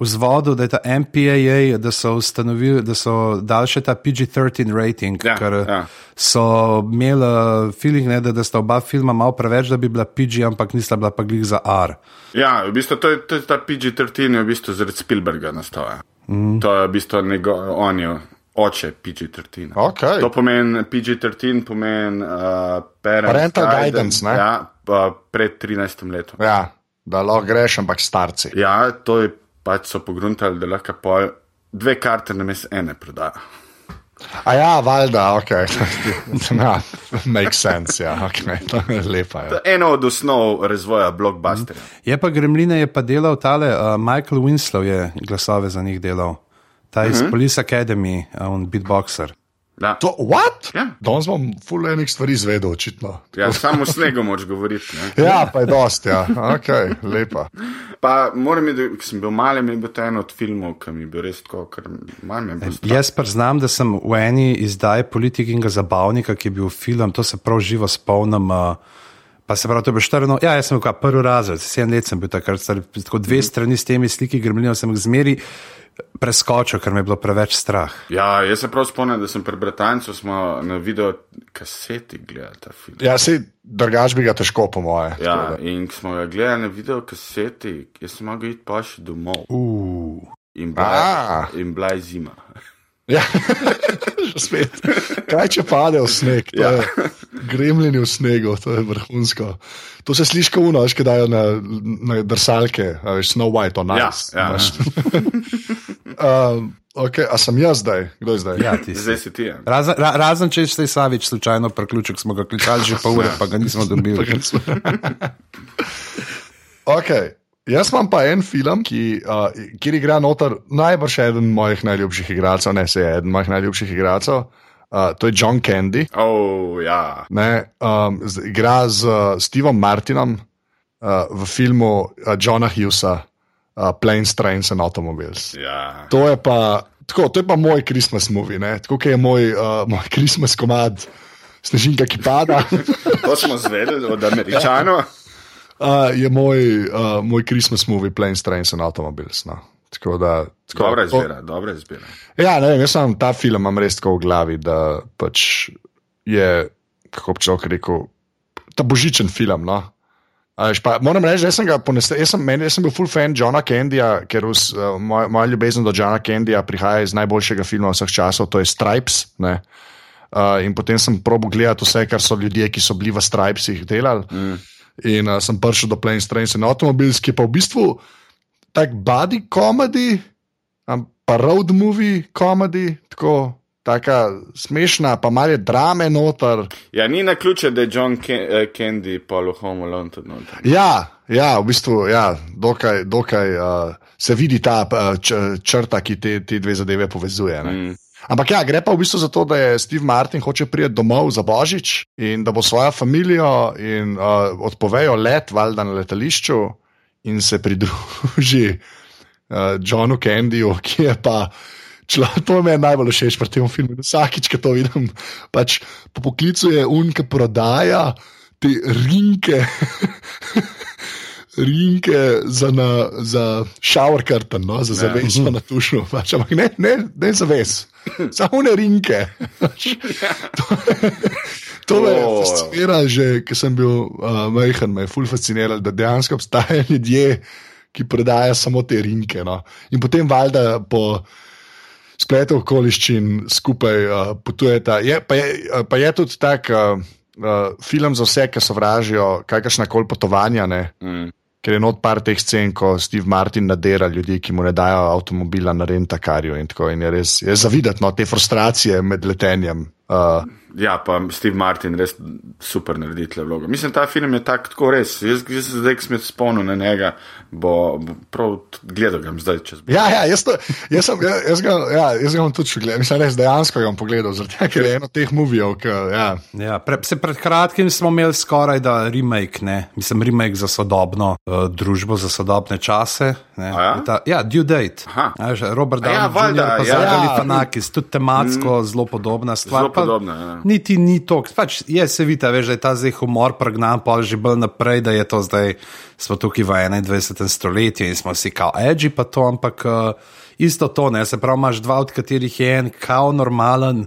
vzvodov, da je ta MPAA, da so ustanovili, da so dali še ta PG-13 rating, Ja, ker ja. so imeli uh, feeling, ne, da, da sta oba filma malo preveč, da bi bila PG, ampak nista bila pa glih za R. Ja, v bistvu to je, to je ta PG-13, je v bistvu zaradi Spielberga nastal. ja. Mm. To je v bistvu njegov, on je oče PG-13. Okay. To pomeni PG-13, pomeni uh, parent Parental guidance, ne? Ja, pa pred 13 letom. Ja, da lahko greš, ampak starci. Ja, to je pač so pogruntali, da lahko pol dve karte na mes ene prodajo. A ja, valjda, ok. *laughs* ja, makes sense, ja, ok, to je lepa. To Ja. je eno od osnov razvoja blockbusterja. Je pa Gremline je pa delal tale, uh, Michael Winslow je glasove za njih delal, ta iz uh -huh. Police Academy, uh, on beatboxer. Da. To, what? Ja. Danes bom full enih stvari izvedel, očitno. Ja, samo s snegom moč govoriti. Ne? *laughs* Ja, pa je dost, ja, ok, lepa. Pa moram reči, ko sem bil mali, mi je bil to en od filmov, ki mi je bil res tako, ker manj me strah. Jaz pa znam, da sem v eni izdaji politikinga zabavnika, ki je bil film, to se prav živo spomnim. Uh, Pa se pravi, to je bilo štrno. Ja, jaz sem bil prvi razred, sedem let sem bil takrat, star- tako dve strani s temi sliki gremlinijo sem jih zmeri preskočil, ker me je bilo preveč strah. Ja, jaz se prav spomnim, da sem pri Britancu smo na video kaseti gledali ta film. Ja, si drugač bi ga težko, po moje. Ja, in ko smo ga gledali na video kaseti, jaz sem mogel iti pa še domov. Uh. In bila, A. in bila je zima. Ja, *laughs* že spet. Kaj če pade v sneg? To Ja. je Gremljeni v snegu, to je vrhunsko. To se sliši kot uno, kaj dajo na, na drsalke, a veš, Snow White on Ja, ice. ja. veš. *laughs* um, okay, a sem jaz zdaj? Kdo je zdaj? Ja, ti si. Zdaj si ti. Ja. Razen, ra, razen če ste Savič slučajno preključek, smo ga kličali že pol ure, pa ga nismo *laughs* dobili. okay. Jaz imam pa en film, ki, uh, kjer igra noter najbrž eden mojih najljubših igralcev, ne se je eden mojih najljubših igralcev. Uh, to je John Candy. Oh, ja. Ne, um, z, igra z uh, Stevom Martinom uh, v filmu uh, Johna Hughesa, uh, Planes, Trains and Automobiles. ja. To je pa, tako, to je pa moj Christmas movie, ne? tako je moj, uh, moj Christmas komad, snežinka, ki pada. *laughs* To smo zvedeli od Američanov. Uh, je moj, uh, moj Christmas movie, Planes, Trains and Automobiles. No. Tako da, tako, Dobra izbira, dobra izbira. Ja, ne vem, jaz sem ta film imam res tako v glavi, da pač je, kako bi človek rekel, ta božičen film. No? A veš, Pa, moram reči, da sem, ga poneste, jaz, sem, meni, jaz sem bil full fan Johna Candyja, ker vs, uh, moja, moja ljubezen do Johna Candyja prihaja iz najboljšega filma vseh časov, to je Stripes. Ne? Uh, in potem sem probo gledati vse, kar so ljudje, ki so bili v Stripesih delali. Mm. In uh, sem prišel do Planes, Trains in Automobiles, ki je pa v bistvu tak body comedy, am- pa road movie comedy, tako. Taka smešna, pa malo drame noter. Ja, ni na ključe, da je John Ken eh, Candy polo Home Alone tudi noter. Ja, ja, v bistvu ja, dokaj, dokaj uh, se vidi ta uh, črta, ki te, te dve zadeve povezuje. ne. Mm. Ampak ja, gre pa v bistvu za to, da je Steve Martin hoče priti domov za božič in da bo svojo družino in uh, odpovejo let, valjda na letališču in se pridruži uh, Johnu Candyju, ki je pa. Člo, to mi je najbolj všeč pri tem filmu. Vsakič, ko to vidim, pač po poklicu je un, ki prodaja te rinke, *laughs* rinke za, na, za shower curtain, no? za zaves ja. na tušu. Pač, ampak ne, ne, ne zaves, *laughs* samo ne rinke. Pač, to, *laughs* to me Oh. fasciniralo, že ko sem bil uh, majhen, me je ful fasciniralo, da dejansko obstajajo *laughs* ljudje, ki prodajajo samo te rinke. No? In potem valjda po spletu okoliščin skupaj uh, potujeta. Je, pa, je, pa je tudi tak uh, uh, film za vse, ki sovražijo kakršna koli potovanja. Ne? Mm. Ker je not par teh scen, ko Steve Martin nadera ljudi, ki mu ne dajo avtomobila na rentakarju. In, tako, in je res je zavidati no, te frustracije med letenjem. Uh, Ja, pa Steve Martin res super naredi tle vlogo. Mislim, ta film je tak, tako res. Jaz, jaz se zdaj, sem se spomnil na njega, bo, bo prav gledal ga zdaj čez. ja, ja, jaz, to, jaz, sem, ja, jaz, ga, ja, jaz ga bom tudi še gledal. Mislim, res dejansko ga bom pogledal, zaradi tega, ker je eno teh movijev, ki. Ja. Ja, pre, se pred kratkim smo imeli skoraj da remake, ne? mislim, remake za sodobno uh, družbo, za sodobne čase. Ja? Ta, ja, Due Date. Aha. A veš, Robert A ja, Downey valjda, Jr. pa ja. Zagali Ja. Fanakis, tudi tematsko mm. zelo podobna stvar. Zelo pa podobna, ja. Niti ni to, pač je se vidi, veš, da je ta zdaj humor pregnan, pa že bolj naprej, da je to zdaj, smo tukaj v 21. stoletju in smo si kao edgy pa to, ampak uh, isto to, ne, se pravi, imaš dva, od katerih je en kao normalen,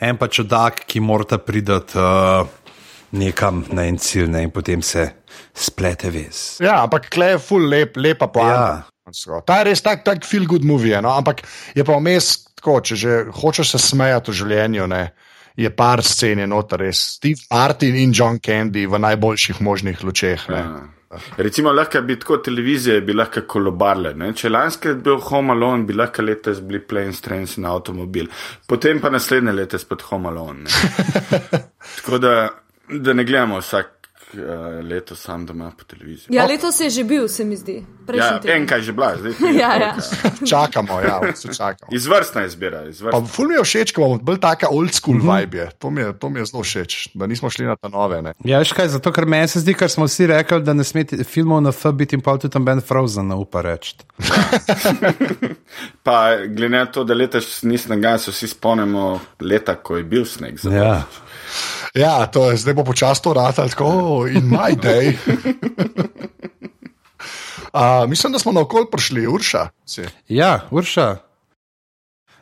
en pa čudak, ki morata pridati uh, nekam na en cilj ne, in potem se splete vez. Ja, ampak kle je full lep, lepa poanta. Ja. Ta je res tak, tak feel good movie, no? ampak je pa vmes tako, če že hočeš se smejati v življenju, ne, je par scen je noter res. Steve Martin in John Candy v najboljših možnih lučeh. Ne. Ja. Recimo, lahko bi tako televizije bi lahko kolobarle. Ne? Če lansko je bil Home Alone, bi lahko letos bili Planes, Trains in Automobil. Potem pa naslednje leto spet Home Alone. ne. *laughs* Tako da, da ne gledamo vsak uh, leto sam doma po televiziji. Ja, letos je že bil, se mi zdi. Ja, Prejšnji teden. enkaj že bila, zdaj pa je Ja, ja. Čakamo, ja, vse čakamo. Izvrstna izbira, Pa izvrstna. ful mi je všeč, ko imamo bolj taka old school mm -hmm. vibe. Je. To mi je, to mi je zelo všeč, da nismo šli na ta nove. Ne. Ja, veš kaj, zato ker meni se zdi, ker smo vsi rekli, da ne smete filmov na F biti in pa tudi tam Ben Frozen, upa reči. *laughs* Pa glede na to, da letos nisem ga, se vsi spomnimo leta, ko je bil sneg. za Ja. Ja, to je zdaj bo počasi to rata, tako in my day. Uh, mislim, da smo na okolj prišli, Urša. Si. Ja, Urša.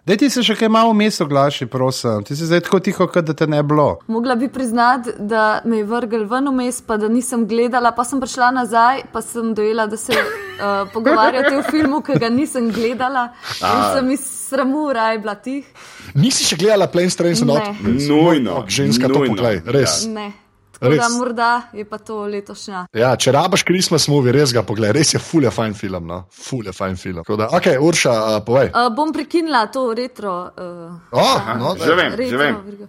Daj ti se še kaj malo vmes oglaši, prosim. Ti si zdaj tako tiho, kot da te ne bilo. Mogla bi priznati, da me je vrgel ven vmes, pa da nisem gledala, pa sem prišla nazaj, pa sem dojela, da se uh, pogovarjate o filmu, ki ga nisem gledala. In sem iz sramu raj bila tih. Nisi še gledala Planes, Trains and Ne. Automobiles? Nujno, Ok, Ženska, to nujno. poglej, res. Ne. Tako da Res. morda je pa to letošnja. Ja, če rabaš Christmas movie, res ga poglej, res je fulje fajn film. No? Fulje fajn film. Tako Da, ok, Urša, uh, povej. Uh, bom prekinila to retro. Uh, Oh, no, Že vem, že retro vem. virgo.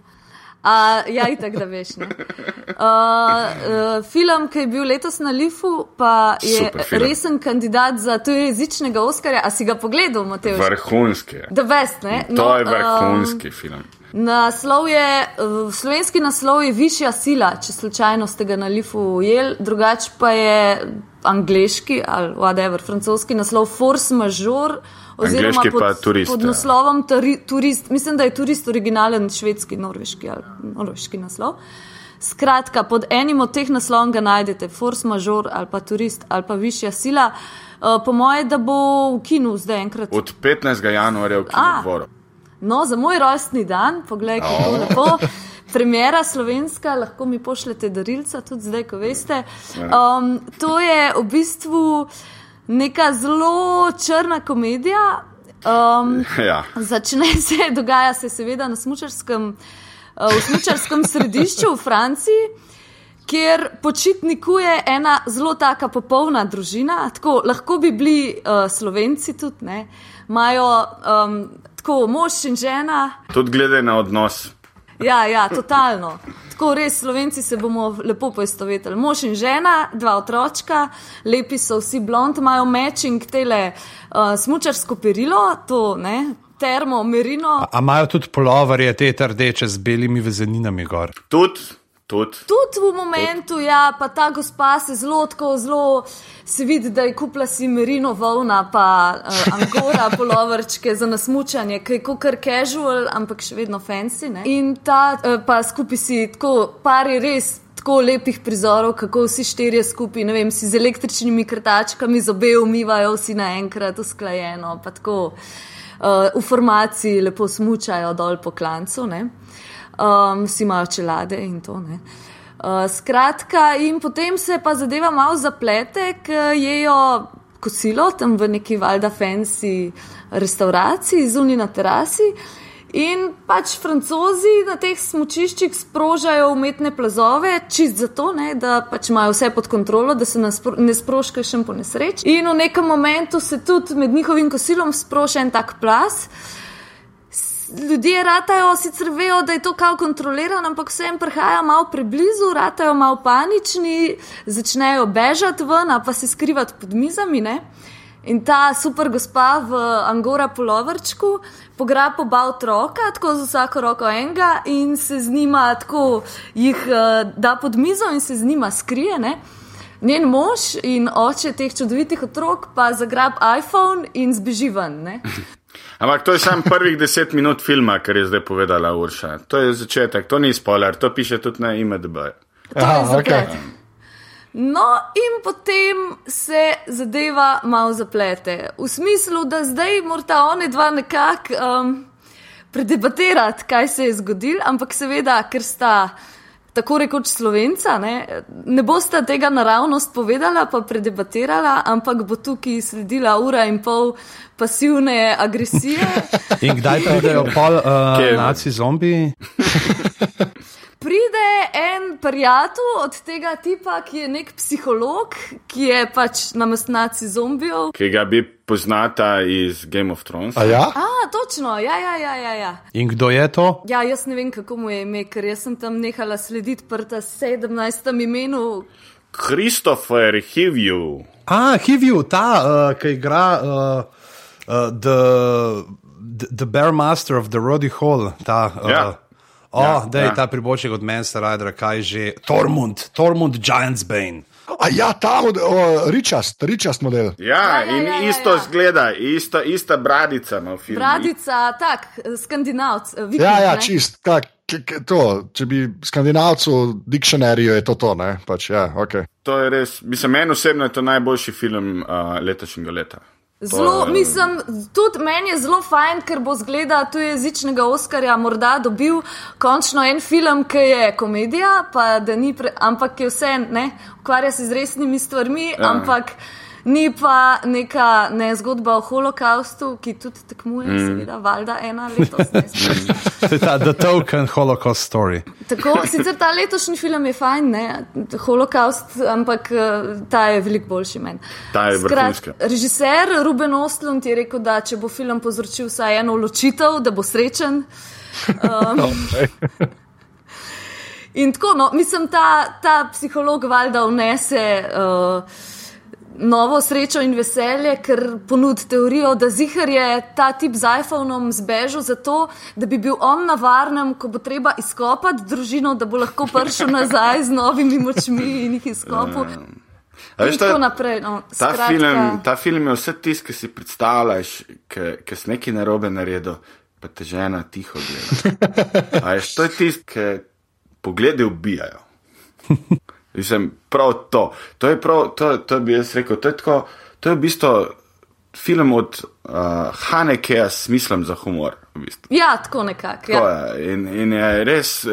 Uh, ja, itak, da veš. ne. Uh, uh, film, ki je bil letos na Lifu, pa je resen kandidat za tujezičnega Oskarja. A si ga pogledal, Matej? Vrhunski. The best, ne? To je um, vrhunski film. Naslov je, slovenski naslov je Višja sila, če slučajno ste ga na Lifu ujeli, drugače pa je angliški ali whatever, francoski naslov Force Majeure. Oziroma pod, pa Turist, pod ja. naslovom tari, Turist, mislim, da je turist originalen švedski, norveški ali norveški naslov. Skratka, pod enim od teh naslovov ga najdete, Force Majeure ali pa Turist ali pa Višja sila. Uh, po moje, da bo v kinu zdaj enkrat Od 15. januarja v kinodvoru. No, za moj rojstni dan, poglej, kako oh. lepo. Premjera slovenska, lahko mi pošljete darilca, tudi zdaj, ko veste. Um, to je v bistvu neka zelo črna komedija. Um, Ja. začne se, *laughs* dogaja se seveda na smučarskem, uh, v smučarskem središču v Franciji. Kjer počitnikuje ena zelo taka popolna družina, tako lahko bi bili uh, slovenci tudi, ne, imajo um, tako mož in žena, Tudi glede na odnos. Ja, ja, totalno. Tako res, slovenci se bomo lepo poistovetili. Mož in žena, dva otročka, lepi so vsi blond, imajo matching tele uh, smučarsko perilo, to ne, termo, merino. A imajo tudi polovarje, te rdeče z belimi vezeninami gor. Tudi, tudi. Tudi v momentu, ja, pa ta gospa se zelo, tako zelo se vidi, da je kupila si merino volna, pa uh, angora *laughs* polovrčke za nasmučanje, ki je kar casual, ampak še vedno fancy. Ne? In ta uh, pa skupaj si tako pari res. Tako lepih prizorov, kako vsi štirje skupaj, ne vem, si z električnimi krtačkami zobe umivajo, vsi naenkrat usklajeno, pa tako uh, v formaciji lepo smučajo dol po klancu. Ne? Um, vsi imajo čelade in to. Ne. Uh, skratka, in potem se pa zadeva malo zaplete, ker jejo kosilo tam v neki valjda fancy restauraciji, zunaj na terasi. In pač francozi na teh smočiščih sprožajo umetne plazove, čist zato, ne, da pač imajo vse pod kontrolo, da se nas ne sprošča še po nesreči. In v nekem momentu se tudi med njihovim kosilom sproša en tak plaz. Ljudje ratajo, sicer vejo, da je to kao kontrolirano, ampak vsem prihaja malo preblizu, ratajo malo panični, začnejo bežati ven, pa se skrivati pod mizami. Ne? In ta super gospa v Angora polovrčku pograbi oba otroka, tako z vsako roko enega in se z njima tako jih uh, da pod mizo in se z njima skrije. Ne? Njen mož in oče teh čudovitih otrok pa zagrab iPhone in zbeži ven. Ampak to je samo prvih deset minut filma, kar je zdaj povedala Urša. To je začetek, to ni spoiler, to piše tudi na IMDB. Aha, okej. No, in potem se zadeva malo zaplete. V smislu, da zdaj morata oni dva nekako um, predebatirati, kaj se je zgodilo, ampak seveda, ker sta tako rekoč slovenca, ne, ne bosta tega naravnost povedala, pa predebatirala, ampak bo tukaj sledila ura in pol pasivne agresije. In kdaj *laughs* pridejo pol uh, naci zombiji? *laughs* Pride en prijatelj od tega tipa, ki je nek psiholog, ki je pač namestnaci zombijev. Ki ga bi poznata iz Game of Thrones. A ja? A, točno, ja, ja, ja, ja. ja. In kdo je to? Ja, jaz ne vem, kako mu je ime, ker jaz sem tam nehala slediti prta 17. imenu. Christopher Hivju. A, Hivju, ta, uh, ki igra uh, uh, the, the, the Bear Master of the Roddy Hall. Ta, uh, Ja. O, Ja, da je ja. ta priboček od Manchester Ridera, kaj že. Tormund, Tormund Giantsbane. A ja, ta model, ričast, ričast model. Ja, Ja, ja, in ja, ja, isto ja. zgleda, isto, ista bradica filmu. Bradica, tak, skandinavc. eh, viking, Ja, ja, ne? čist, tak, k- k- to, če bi skandinavcu v dikcionarju je to to, ne, pač, ja, ok. To je res, mislim, meni osebno je to najboljši film uh, letošnjega leta. Zelo, je- mislim, tudi meni je zelo fajn, ker bo zgleda tujezičnega Oskarja morda dobil končno en film, ki je komedija, pa da ni, pre, ampak je vse, ne, ukvarja se z resnimi stvarmi, ja. ampak ni pa neka ne, zgodba o holokaustu, ki tudi tekmuje, mm. seveda, valjda ena letos. *laughs* Je ta The Token Holocaust Story. Tako, sicer ta letošnji film je fajn, ne, holokaust, ampak eh, ta je veliko boljši meni. Ta je vrhunska. Režiser Ruben Ostlund je rekel, da če bo film povzročil vsaj eno ločitev, da bo srečen. Um, *laughs* in tako, no, mislim, ta, ta psiholog valjda vnese. Uh, Novo srečo in veselje, ker ponudi teorijo, da zihar je ta tip z iPhonom zbežal zato, da bi bil on na varnem, ko bo treba izkopati družino, da bo lahko prišel nazaj z novimi močmi in jih izkopal. A In veš, ta- naprej. No. Ta, Skratka, film, ta film je vse tisto, ki si predstavljaš, ki si nekaj narobe naredil, pa te žena tiho gleda. *laughs* A veš, to je tisto, ki poglede ubijajo. Mislim, prav to. To je prav, to, to bi jaz rekel, to je, tako, to je v bistvu film od uh, Hanekeja s smislom za humor. V bistvu. Ja, tako nekako. Ja. je. In, in je res eh,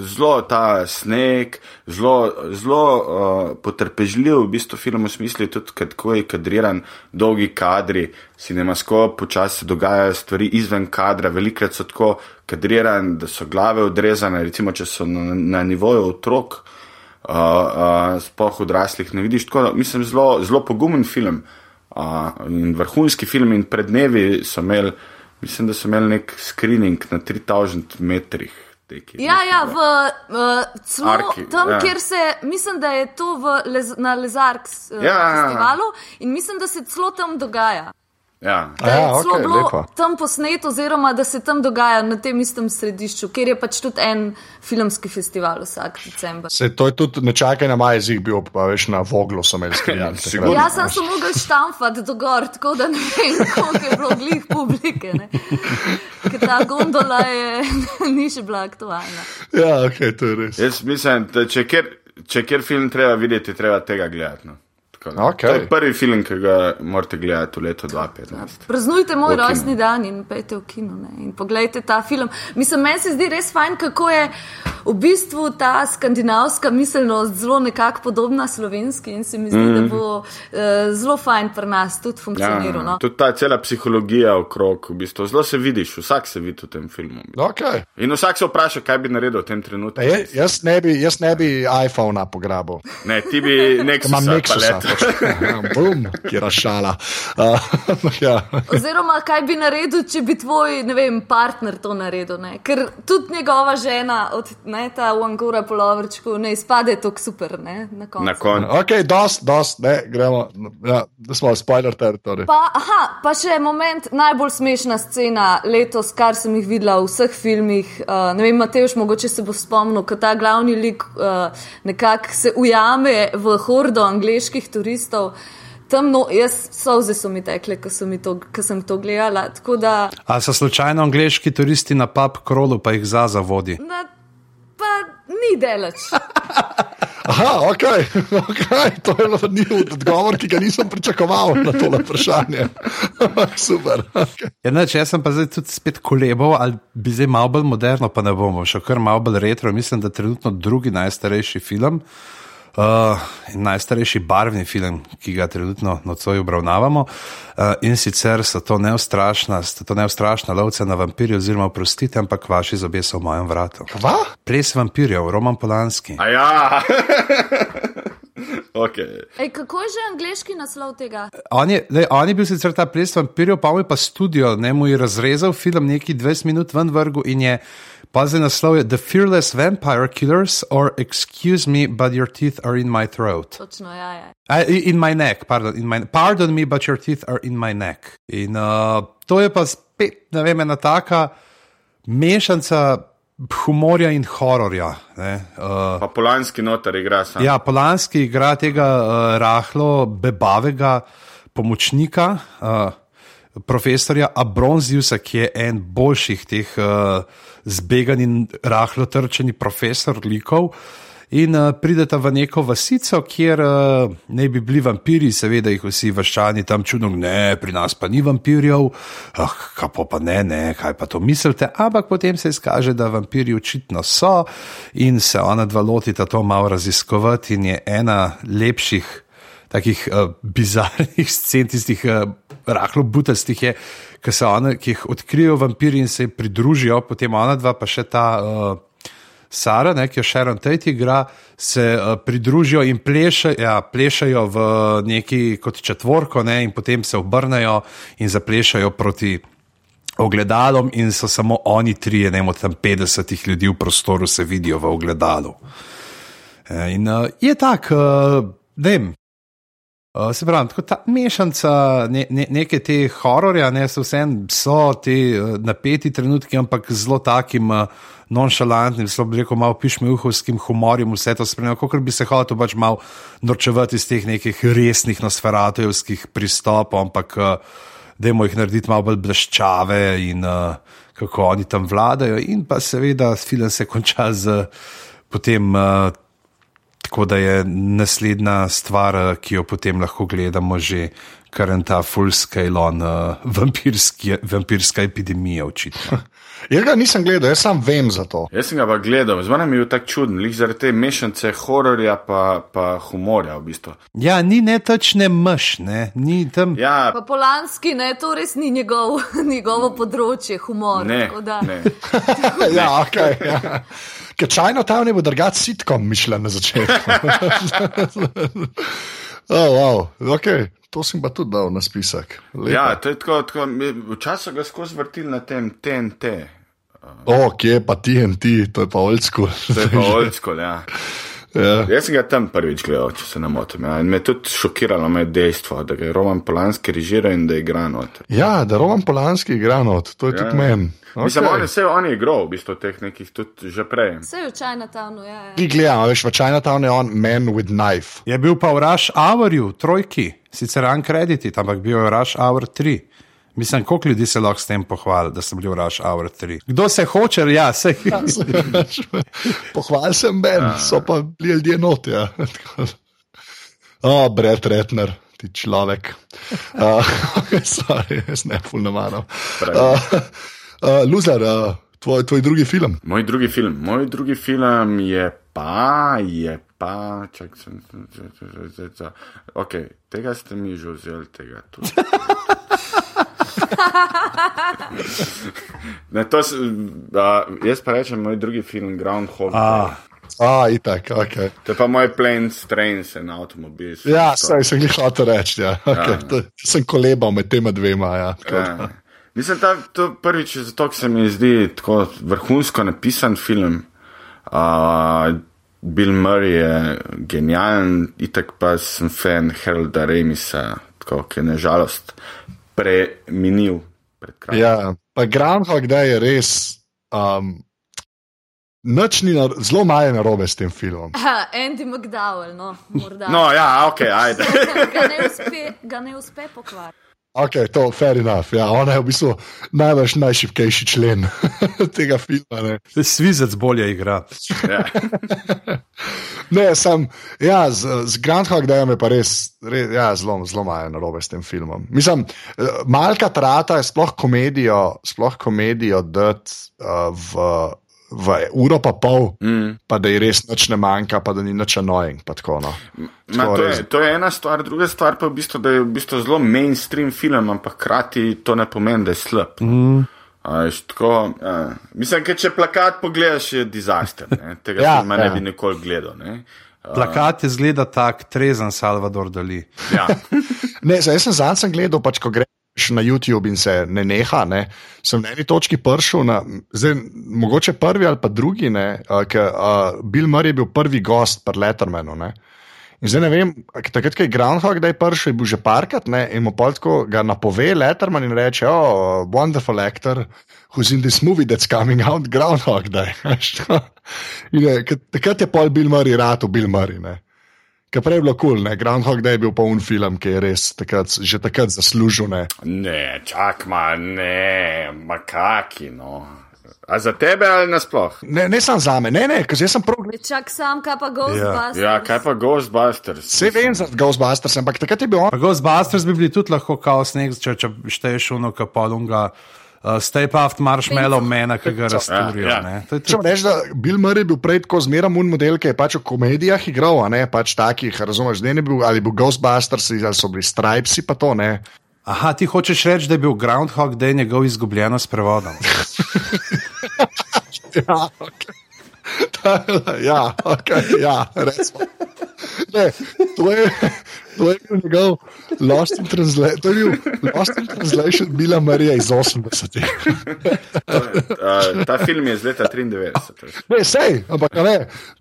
zelo ta sneg, zelo, zelo uh, potrpežljiv, v bistvu film v smislu tudi, kako je kadriran, dolgi kadri, cinemaskop, počasi se dogajajo stvari izven kadra, velikrat so tako kadrirani, da so glave odrezane, recimo, če so na, na nivoju otrok, uh, uh, spoh odraslih ne vidiš. Tako, mislim, zelo, zelo pogumen film uh, in vrhunski film in pred dnevi so imeli. Mislim, da so imeli nek screening na 3000 metrih. teki, Ja, ja, v, uh, celo Arki, tam, ja. ja. kjer se, mislim, da je to v, lez, na Lezarks uh, Ja, ja, ja. festivalu in mislim, da se celo tam dogaja. Ja. Da je ja, okej, bilo lepo. tam posneto, oziroma da se tam dogaja na tem istem središču, kjer je pač tudi en filmski festival vsak decembr. Se, to je tudi nečakaj na maj jezik bil, pa veš na voglu sem imel skrivati. Ja. Jaz sem se mogel štamfati do gor, tako da ne vem, koliko je bilo glih publike. ne. Ker ta gondola je, *laughs* ni še bila aktualna. Ja, ok, to je res. Jaz mislim, da če kjer, če kjer film treba videti, treba tega gledati. No. Tako da. Okej. To je prvi film, ki ga morate gledati v letu 2015. Praznujte moj rojstni dan in pejte v kino ne, in pogledajte ta film. Mislim, meni se zdi res fajn, kako je v bistvu ta skandinavska miselnost zelo nekako podobna slovenski in se mi zdi, mm. da bo uh, zelo fajn pri nas tudi funkcioniral. No. Ja, tudi ta cela psihologija okrog, v bistvu, zelo se vidiš, vsak se vidi v tem filmu. Okay. In vsak se vpraša, kaj bi naredil v tem trenutku. Je, jaz, ne bi, jaz ne bi iPhona pograbil. Ne, ti bi nek Imam Nexusa. Bum, kjer šala. Uh, *laughs* ja. Oziroma, kaj bi naredil, če bi tvoj ne vem, partner to naredil. Ne? Ker tudi njegova žena, od, ne, ta v Angora polovrčku, ne izpade tako super. Ne, na koncu. Na koncu. Ok, dost, dost, ne, gremo. Ja, da smo spoiler teritorij. Pa, aha, pa še moment, najbolj smešna scena letos, kar sem jih videla v vseh filmih. Uh, ne vem, Mateoš, mogoče se bo spomnil, ko ta glavni lik uh, nekako se ujame v hordo angliških turistov. Tam, no, jaz solze so mi tekle, ko, so mi to, ko sem to gledala. Tako da, A so slučajno angliški turisti na pub krolu, pa jih za zavodi? na, pa ni delač. *laughs* Aha, ok, *laughs* okay. to je njihov odgovor, ki ga nisem pričakoval na to vprašanje. *laughs* Super. Okay. Ja, ne, če jaz sem pa zdaj tudi spet kolebal, ali bi zdaj malo bolj moderno, pa ne bomo, še kar malo bolj retro. Mislim, da je trenutno drugi najstarejši film. Uh, in najstarejši barvni film, ki ga trenutno nocoj obravnavamo, uh, in sicer so to neustrašna, sta to neustrašna lovca na vampirje, oziroma prostite, ampak vaši zobje so v mojem vratu. Kva? Ples vampirjev, Roman Polanski. A ja, *laughs* okay. Ej, kako je že angliški naslov tega? On je, lej, on je bil sicer ta ples vampirjev, pa mu je pa studio, ne mu je razrezal film neki 20 minut ven vrgu in je. Pazi naslov je The Fearless Vampire Killers or Excuse me, but your teeth are in my throat. Točno, ja, ja. Uh, in my neck, pardon, in my, pardon me, but your teeth are in my neck. In uh, to je pa spet, ne vem, ena taka mešanca humorja in hororja. Ne, uh, pa Polanski notar igra sam. Ja, Polanski igra tega uh, rahlo bebavega pomočnika, uh, profesorja Abronziusa, ki je en boljših teh uh, zbeganih in rahlo trčenih profesor likov. In uh, prideta v neko vasico, kjer uh, ne bi bili vampiri, seveda jih vsi vaščani tam čudno, ne, pri nas pa ni vampirjev, ah, kako pa ne, ne, kaj pa to mislite. Ampak potem se izkaže, da vampiri očitno so in se ona dva lotita to malo raziskovati in je ena lepših. Takih uh, bizarnih scen, tistih uh, rahlo butastih, je, ki, ona, ki jih odkrijejo vampiri in se jim pridružijo, potem ona dva, pa še ta uh, Sara, ne, ki jo Sharon Tate igra, se uh, pridružijo in pleše, ja, plešajo v neki kot četvorko, ne, in potem se obrnejo in zaplešajo proti. Ogledalom in so samo oni tri, ne vem, tam 50 ljudi v prostoru se vidijo v ogledalu. In uh, je tako, uh, ne vem. Uh, se pravi, tako ta mešanica ne, ne, neke te hororja, ne so vseeno so ti uh, napeti trenutki, ampak zelo takim. Uh, nonšalantnim, zelo bi rekel, malo pišmeuhovskim humorjem, vse to spremljal, kot bi se hotel pač malo norčevati iz teh nekih resnih nosferatovskih pristopov, ampak da jim jih narediti malo bolj bleščave in uh, kako oni tam vladajo. In pa seveda film se konča z potem. Uh, Tako da je naslednja stvar, ki jo potem lahko gledamo, že kar je ta full scale on uh, vampirska epidemija, očitno. *laughs* Jaz ga nisem gledal, jaz sam vem za to. Jaz sem ga pa gledal, zmeraj mi je bil tako čuden, lih zaradi te mešanice hororja pa, pa humorja v bistvu. Ja, ni ne točne mš, ne, ni tam. Ja, Pa Polanski, ne, to res ni njegov, *laughs* njegovo področje, humor. ne, da- ne. *laughs* ja, okay, ja. Ker čajno tam ne bo drugač sitkom mišljen na začetku. *laughs* oh, wow, okay. To sem pa tudi dal na spisek. Lepo. Ja, to je tako, tako včasih ga skozi vrtil na tem TNT. O, kje pa TNT, to je pa old school. To je pa *laughs* old school, ja. Ja. Jaz sem ga tam prvič gledal, če se ne motim. Ja. In me je tudi šokiralo me dejstvo, da ga je Roman Polanski režiral in da je igral not. ja, da Roman Polanski igra not, to je ja. tudi meni. Mislim, on je vse on je igral, v bistvu teh nekih tudi že prej. Vse je v Chinatownu, ja. ja. Ki gledamo, veš, v Chinatown je on man with knife. Je bil pa v Rush Hourju, trojki, sicer uncredited, ampak bil je v Rush Hour 3. Mislim, koliko ljudi se lahko s tem pohvali, da so bili v Rush Hour 3. Kdo se hoče, ja, se Pohval sem Ben, Ja. so pa bili ljudje not. Ja. O, Brett Retner, ti človek. Uh, sorry, jaz ne fulno maram. Pravi. Uh, uh, Luzar, uh, tvoj, tvoj drugi film. Moj drugi film, moj drugi film je pa, je pa, čak sem, sem, sem, sem, sem, sem, sem. ok, tega ste mi že vzeli, tega tudi. Ne, to, s- a, jaz pa rečem, moj drugi film, Groundhog. Day. Ah, A, itak, ok. To je pa moj planes, trains in avtomobil. Ja, saj sem jih hotel reči. Ja. Okay, to, sem kolebal med tema dvema. Ja. da. Ja. Mislim, da to prvič zato, ker se mi zdi tako vrhunsko napisan film. Uh, Bill Murray je genijalen, itak pa sem fan Harolda Remisa, tako ki je nažalost preminil. Ja, pa Groundhog Day je res. Um, Noč ni na, zelo malo je narobe s tem filmom. Ha, Andy McDowell, no, morda. No, ja, ok, ajde. *laughs* ga, ne uspe, ga ne uspe pokvariti. Ok, to je fair enough. Ja, ona je v bistvu največ najšipkejši člen *laughs* tega filma. Ne, svizec bolje igra. ja. *laughs* ne sam, ja, z, z Groundhog Dayom je pa res, res ja, zelo, zelo malo je narobe s tem filmom. Mislim, eh, malka trata je sploh komedijo, sploh komedijo dati uh, v, v uro pa pol, Mm. pa da ji res nič ne manjka, pa da ni nič annoying. pa Tako, no. Ma, Tako to, res. je, to je ena stvar, druga stvar pa je v bistvu, da je v bistvu zelo mainstream film, ampak hkrati to ne pomeni, da je slab. Mm. Veš, tako, ja. Mislim, da če plakat pogledaš, je dizaster. Ne? *laughs* Tega Ja, ja, filma ne ja. bi nikoli gledal. Ne? Plakat je zgleda tak, trezen Salvador Dali. Ja. *laughs* Ne, jaz sem zadnjič sem gledal, pač, ko greš na YouTube in se ne neha. Ne, sem na eni točki prišel, na, zdaj, mogoče prvi ali pa drugi, ne, uh, ker uh, Bill Murray je bil prvi gost pri Lettermanu. Ne. In zdaj ne vem, takrat, ko je Groundhog Day prišel, je bil že parkrat ne, in mu polsko ga napove Letterman in reče: Oh, wonderful actor, who's in this movie that's coming out, Groundhog *laughs* je, takrat je pol Bill Murray rad, Bill Murray. Ne. Ker prej je bilo kul, cool, Groundhog Day je bil pa un film, ki je res takrat, že takrat zaslužil. Ne. Ne, čak ma, ne, makaki, no. A za tebe ali nasploh? Ne, ne samo za me, ne, ne, ker jaz sem prav gledal. Čak sam, kaj pa Ghostbusters. Ja, kaj pa Ghostbusters? Vse vem za Ghostbusters, ampak takrat je bil on. Pa Ghostbusters bi bili tudi lahko kaos nek, če, če šteješ uno kapolunga. Uh, Stay puft marshmallow mena, ki ga razturijo. Ja, ja. ne. To je Če tudi- rečem, da Bill Murray je bil prej tako zmeraj mun model, ki je pač v komedijah igral, a ne pač takih, razumeš, da ne bil ali bil Ghostbusters ali so bili Stripesi, pa to ne. Aha, ti hočeš reči, da je bil Groundhog Day njegov izgubljeno s prevodom. *laughs* *laughs* Ja, okay. *laughs* ja, okay, ja, recimo. Ne, to, je, to je bil njegov Lost in, Transla to je bil Lost in Translation Bila Marija iz 80-ih. Uh, ta film je iz leta 93. Ne, sej, ampak a ne,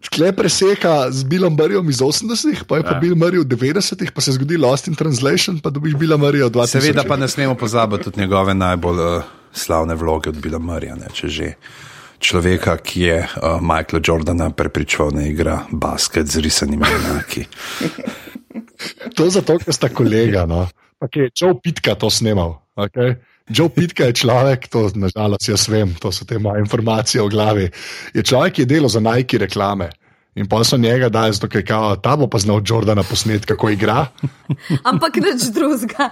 tkle preseka z Bilom Marijem iz 80-ih, pa je pa Ja. Bill Murray v 90-ih, pa se zgodi Lost in Translation, pa dobiš Bila Marija v 2000. Seveda pa ne smemo pozabiti tudi njegove najbolj uh, slavne vloge od Bila Marija, ne, če že. Človeka, ki je uh, Michaela Jordana prepričal, da igra basket z risanimi enaki. *laughs* To je zato, ker sta kolega. No. Okay, Joe Pitka to snimal. Okay. Joe Pitka je človek, to nažalost jaz vem, to so te moje informacije v glavi. Je človek, ki je delal za Nike reklame. In pa so njega dali, zato je kao, ta bo pa znal Jordana posnet, kako igra. *laughs* Ampak nič drugega.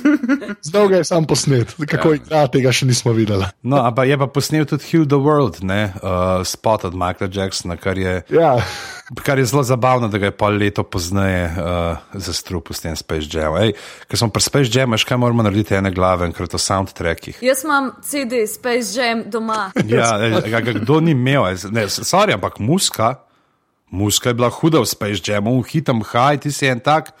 *laughs* Zdaj ga je sam posnet, kako ja. igra, tega še nismo videli. No, ampak je pa posnel tudi Heal the World, ne, uh, spot od Michaela Jacksona, kar je, Ja. kar je zelo zabavno, da ga je pol leto pozneje uh, zastrupil s tem Space Jam. Ej, ker smo pri Space Jam, veš kaj moramo narediti ene glave, ker to soundtrackih. Jaz imam CD Space Jam doma. Ja, ej, ga, ga kdo ni imel, ne, sorry, ampak muska, muska je bila huda v Space Jamu, v hitem haj, ti si en tak.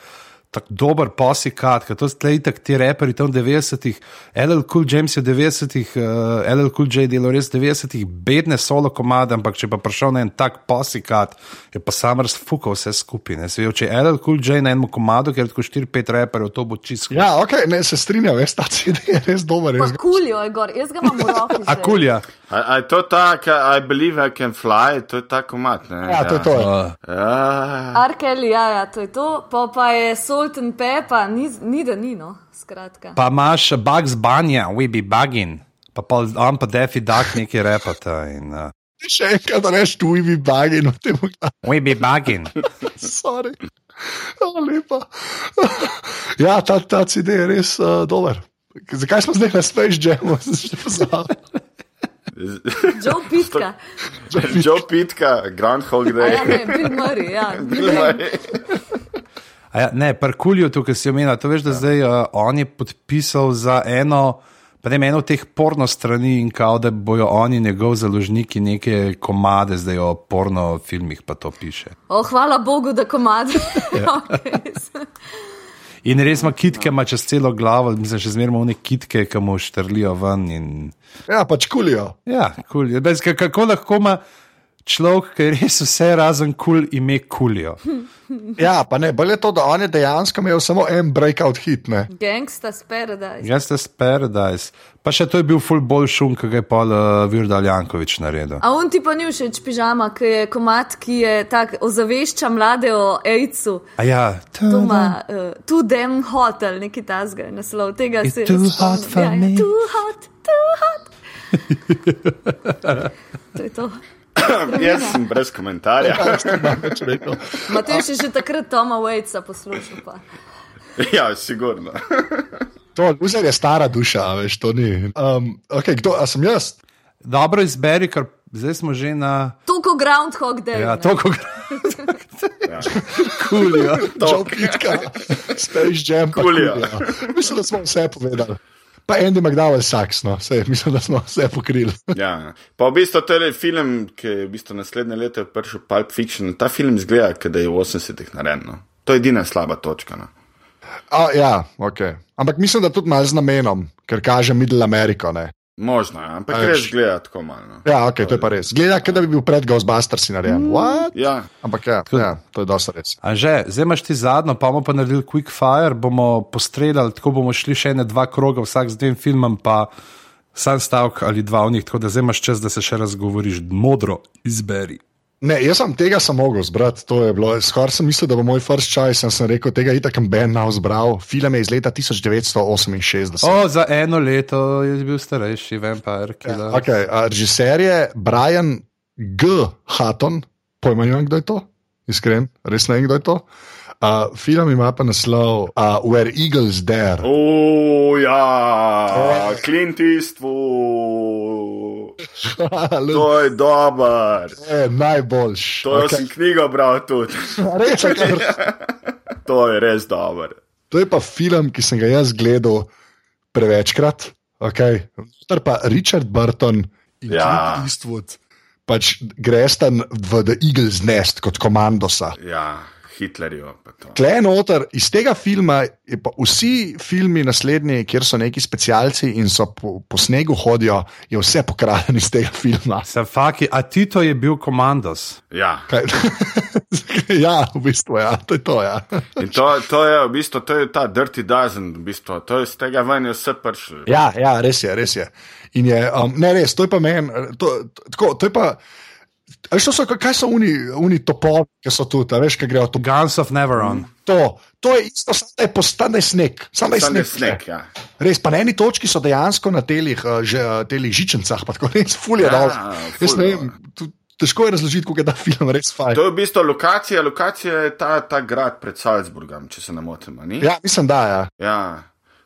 Tako dober posikat, to ste itak ti reperi tam v 90-ih, LL Cool James je v 90-ih, uh, LL Cool J delo res v 90-ih, bedne solo komade, ampak če pa prišel na en tak posikat, je pa sam razfukal vse skupaj. ne. Se veš, če je LL Cool J na enem komadu, ker je tako 4-5 reperjev, to bo čisto. Ja, ok, ne, se strinjam, veš, ta CD je res dober. Ga- kulijo je gor, jaz ga imam v roki. A kulja. A, je to ta, I believe I can fly, to je ta komat, ne? Ja, to je to. Uh, Ja. Arkeli, ja, ja, to je to. Pa, pa je Salt and Pepper, ni, ni da ni, no, skratka. Pa imaš Bugs Bunny, we be bugging, pa, pa on pa Defi Duck neki repata in uh, Še enkrat rečeš, tu ibi bagi in v tem glasu. we be bugging. *laughs* Sorry. Oh, lepa. *laughs* ja, ta, ta CD je res uh, dober. Zakaj smo zdaj na Space Jamu? *laughs* Joe Pitka. Joe Pitka, Groundhog A Ja, Day. ne, Bill Murray, ja. A Ja, ne, parkulju tukaj si omenil. To veš, da zdaj uh, on je podpisal za eno. Pa ne eno od teh porno strani in kao, da bojo oni njegov založniki neke komade, zdaj o porno filmih pa to piše. O, hvala Bogu, da komad. *laughs* *laughs* Ja. In res ima kitke, ima čez celo glavo, mislim, še zmeraj ima one kitke, ki mu štrlijo ven. In... Ja, pač kulijo. Ja, kul. Cool. Bez, ka- kako lahko ima človek, ki je res vse razen kul, cool, ime kulijo. *laughs* Ja, pa ne, bolje je to, da on je dejansko imel samo en breakout hit. Ne? Gangsta Paradise. Gangsta's Paradise. Pa še to je bil full bolj šum, ki ga je pol uh, Virdal Jankovič naredil. A on ti pa ni všeč pižama, ki je komat, ki je tak ozavešča mlade o AIDS-u. A ja, To ima uh, tu dem hotel, neki tasga, naslov tega It's se too spomnim. hot for ja, me. Ja, too hot, too hot. *laughs* to je to. *coughs* Jaz sem brez komentarja. Rekel. Matej je že takrat Toma Waitsa poslušal. Pa. *laughs* Ja, sigurno. *laughs* To Luzer je stara duša, a veš, to ni. Um, okay, kdo, a sem jaz? dobro izberi, ker zdaj smo že na. Tuko Groundhog Day. Ja, ne. to, ko kulijo. Joe Pitka, Space Jam. Coolio. Mislim, da smo vse povedali. Pa Andy McDowell Saks, no, Sej, *laughs* mislim, da smo vse pokrili. *laughs* Ja. Pa v bistvu to je film, ki je v bistvu naslednje leto prišel Pulp Fiction. Ta film izgleda, da je v 80-ih narejen. No. To je edina slaba točka. No. A, ja, ok. Ampak mislim, da tudi malo z namenom, ker kaže Middle Americo. Ne? Možno, ja, ampak A, res gleda tako malo. No. Ja, ok, to je pa res. Gleda, kot da bi bil pred Ghostbusters narejen. What? Ja, Ampak ja, ja, to je dosta res. Anže, zdaj imaš ti zadnjo, pa bomo pa naredili quick fire, bomo postreljali, tako bomo šli še ene dva kroga, vsak z dvem filmom, pa sam stavek ali dva v njih, tako da zdaj imaš čas, da se še razgovoriš, modro izberi. Ne, jaz sem tega sem mogel zbrati, to je bilo. Skoraj sem mislil, da bo moj first choice, in sem rekel, tega itak sem Ben now zbral. Film je iz leta 1968. O, za eno leto je bil starejši vampir. Ja, okay, a, režiser je Brian G. Hutton, pojma ne vem, kdo je to, iskren, res ne vem, kdo je to. Uh, film ima pa naslov uh, Where Eagles Dare. O, ja, Clint Eastwood. To je dober. To je najboljši. To okay. sem knjigo bral tudi. Res, okay. *laughs* To je res dober. To je pa film, ki sem ga jaz gledal prevečkrat. Okay. Pa Richard Burton in Ja. Clint Eastwood pač greš tam v The Eagles Nest kot komandosa. Ja, Hitlerju. pa to. Tle noter, iz tega filma, je pa vsi filmi naslednji, kjer so neki specialci in so po, po snegu hodijo, je vse pokradeno iz tega filma. Sem faki, a Tito je bil komandos. Ja. Kaj? *laughs* ja, v bistvu ja, to je to. Ja. In to, to je v bistvu to je ta Dirty Dozen, v bistvu. to je z tega ven je vse prišlo. Ja, ja, res je, res je. In je, um, ne, res, to je pa meni, to, tako, to je pa. A Veš, so, kaj so oni, oni topovi, ki so tu, veš, kaj grejo tu. Guns of Neveron. To, to je isto, samo je postane sneg. Samo je je sneg. sneg, ja. Res, pa na eni točki so dejansko na telih, uh, že, uh, telih žičencah, pa tako res fulje Ja, dol. ful težko je razložiti, kako je ta film res fajn. To je v bistvu lokacija, lokacija je ta, ta grad pred Salzburgom, če se ne motim. Ja, mislim, da je. Ja. ja.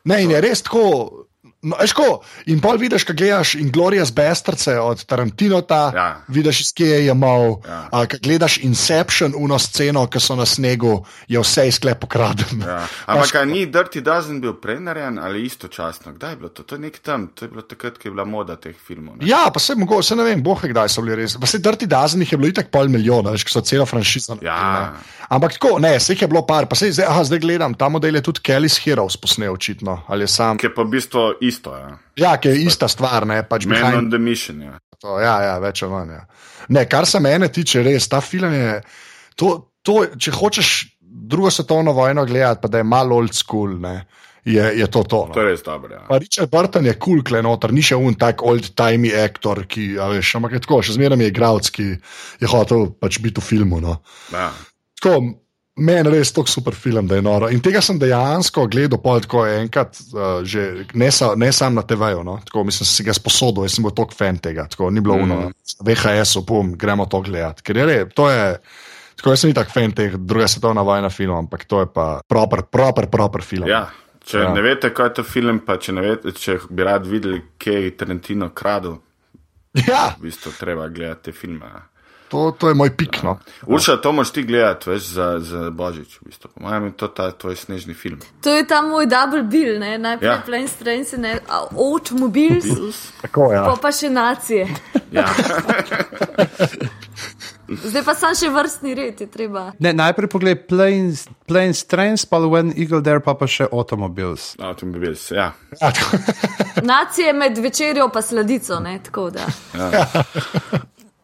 Ne, in je res tako. No, veš ko, in pol vidiš, kaj gledaš, in Glorious Bastards od Tarantinota, Ja. vidiš, iz kje je jemal. Ja. Ja. Kaj gledaš Inception, uno sceno, ki so na snegu, je vse izklep ukradeno. Ja. *laughs* Ampak a ni Dirty Dozen bil prej narejen ali istočasno? Kdaj je bilo to? To je nek tam, to je bilo takrat, ko je bila moda teh filmov. Ne? Ja, pa se mogoče, se ne vem, boh, ve, kdaj so bili res. Pa se Dirty Dozen jih je bilo itak pol milijona, veš, ko so celo franšizo. Ja. ne. Ampak tako, ne, se jih je bilo par, pa se zdaj, aha, zdaj gledam, ta model je tudi Kelly's Heroes posnel očitno, ali sam. Ki pa v bistvu isto. Ja. Ja, ki je ista stvar, ne, pač Man behind on the mission. Ja. To, ja, ja, več ali manj. Ja. Ne, kar se mene tiče, res ta film je. To, to, če hočeš drugo svetovno vojno gledati, pa da je malo old school, ne, je, je to to. To No. je res dobro. Ja. Pa Richard Burton je kul, cool, noter, ni še un tak old-timey aktor, ki, a veš, ampak je tako, še zmeraj je igralec, ki je hotel pač biti v filmu. No. Ja. Tako, meni res tako super film, da je noro. In tega sem dejansko gledal, pol tako enkrat, uh, že ne, sa, ne sam na TV-ju, no? tako mislim, sem si ga sposodil, jaz sem bil tok fan tega, tako ni bilo mm. uno, VHS, opum, gremo to gledati. Ker je re, to je. Tako jaz sem tak fan teh druga svetovna vojna filmov, ampak to je pa proper, proper, proper film. Ja. Če Ja. ja. ne veste, kaj je to film, pa če, vete, če bi rad videli, kje je Tarantino kradel, ja v bistvu treba gledati te filme. Ja. to, to je moj pik. No. Urša, to moš ti gledati, veš, za, za Božič. V bistvu. Po mojem je to ta tvoj snežni film. To je ta moj double bill, ne? najprej Ja. ja. Planes, Trains, ne? avtomobil, Tako, ja. pa pa še nacije. Ja. *laughs* Zdaj pa sam še vrstni red, je treba. Ne, najprej pogledaj Planes, planes Trains, pa When Eagle Dare, pa, pa še Automobiles. Avtomobil, ja. Ja, Nacije med večerjo pa sladico, ne? tako da.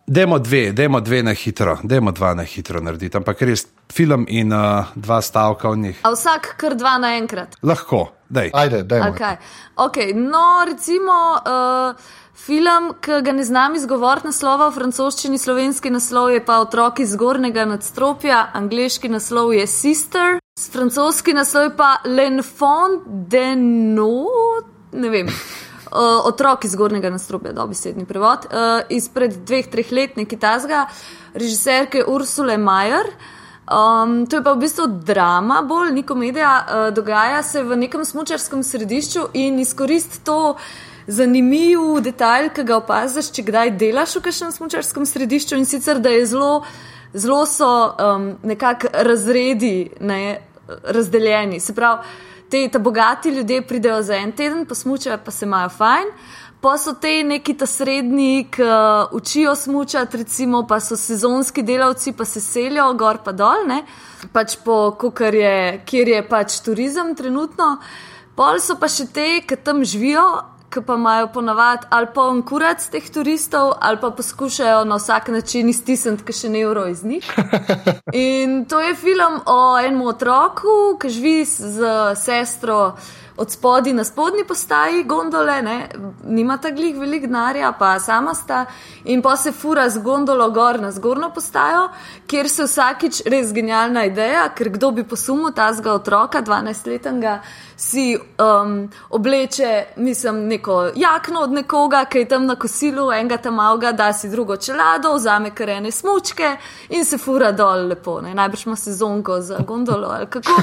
Demo dve, demo dve na hitro, demo dva na hitro narediti, ampak res film in uh, dva stavka v njih. A vsak kar dva naenkrat. Lahko, dej. ajde, dajmo. Okay. Okay, no, recimo uh, film, ki ga ne znam izgovoriti naslova v francoščini, slovenski naslov je pa Otrok iz zgornjega nadstropja, angliški naslov je Sister, francoski naslov je pa L'Enfant de No, ne vem. Uh, otrok iz zgornjega nadstropja, dobesedni prevod, uh, izpred dveh, treh let, nekaj tasga, režiserke Ursule Majer. Um, to je pa v bistvu drama, bolj ni komedija, uh, dogaja se v nekem smočarskem središču in izkoristi to zanimiv detajl, ki ga opaziš, če kdaj delaš v kakšnem smočarskem središču in sicer, da je zelo, zelo so um, nekako razredi ne, razdeljeni. Se pravi, te ta bogati ljudje pridejo za en teden, posmučajo, pa se imajo fajn. Pa so te neki ta srednji, ki uh, učijo smučati, recimo, pa so sezonski delavci, pa se selijo gor pa dol, ne? pač po kukar je, kjer je pač turizem trenutno. Pol so pa še te, ki tam živijo, ki pa imajo ponavadi ali pa onkurac teh turistov, ali pa poskušajo na vsak način iztisniti še ne evro iz njih. *laughs* In to je film o enem otroku, ki živi z sestro od spodaj na spodnji postaji gondole, ne, nima ta glih velik denarja, pa sama sta, in pa se fura z gondolo gor na zgornjo postajo, kjer se vsakič res genialna ideja, ker kdo bi posumil tazga otroka, 12-letnega, si um, obleče, mislim, neko jakno od nekoga, ki je tam na kosilu, enega tam avga, da si drugo čelado, vzame karene smočke in se fura dol lepo. Ne? Najbrž ima sezonko za gondolo ali kako.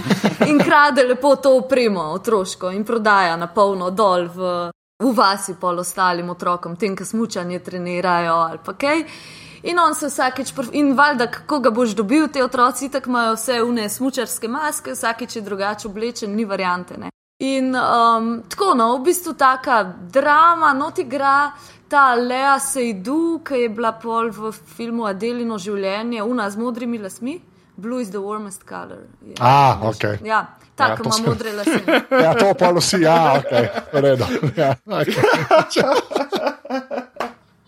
In krade lepo to opremo otroško in prodaja na polno dol v, v vasi pol ostalim otrokom, tem, ki smučanje trenirajo ali pa kaj. In on se vsakeč, in valjda, kako ga boš dobil, te otroci, tako imajo vse une smočarske maske, vsakeč je drugače oblečen, ni variante. Ne? In um, tako, no, v bistvu taka drama, not igra ta Lea Seydu, ki je bila pol v filmu Adelino življenje, una z modrimi lasmi. Blue is the warmest color. Je, A, ok. Ja, tako Ja, ima modre lase. *laughs* Ja, to pa vsi, ja, ok, v redu. Ja, okay. *laughs*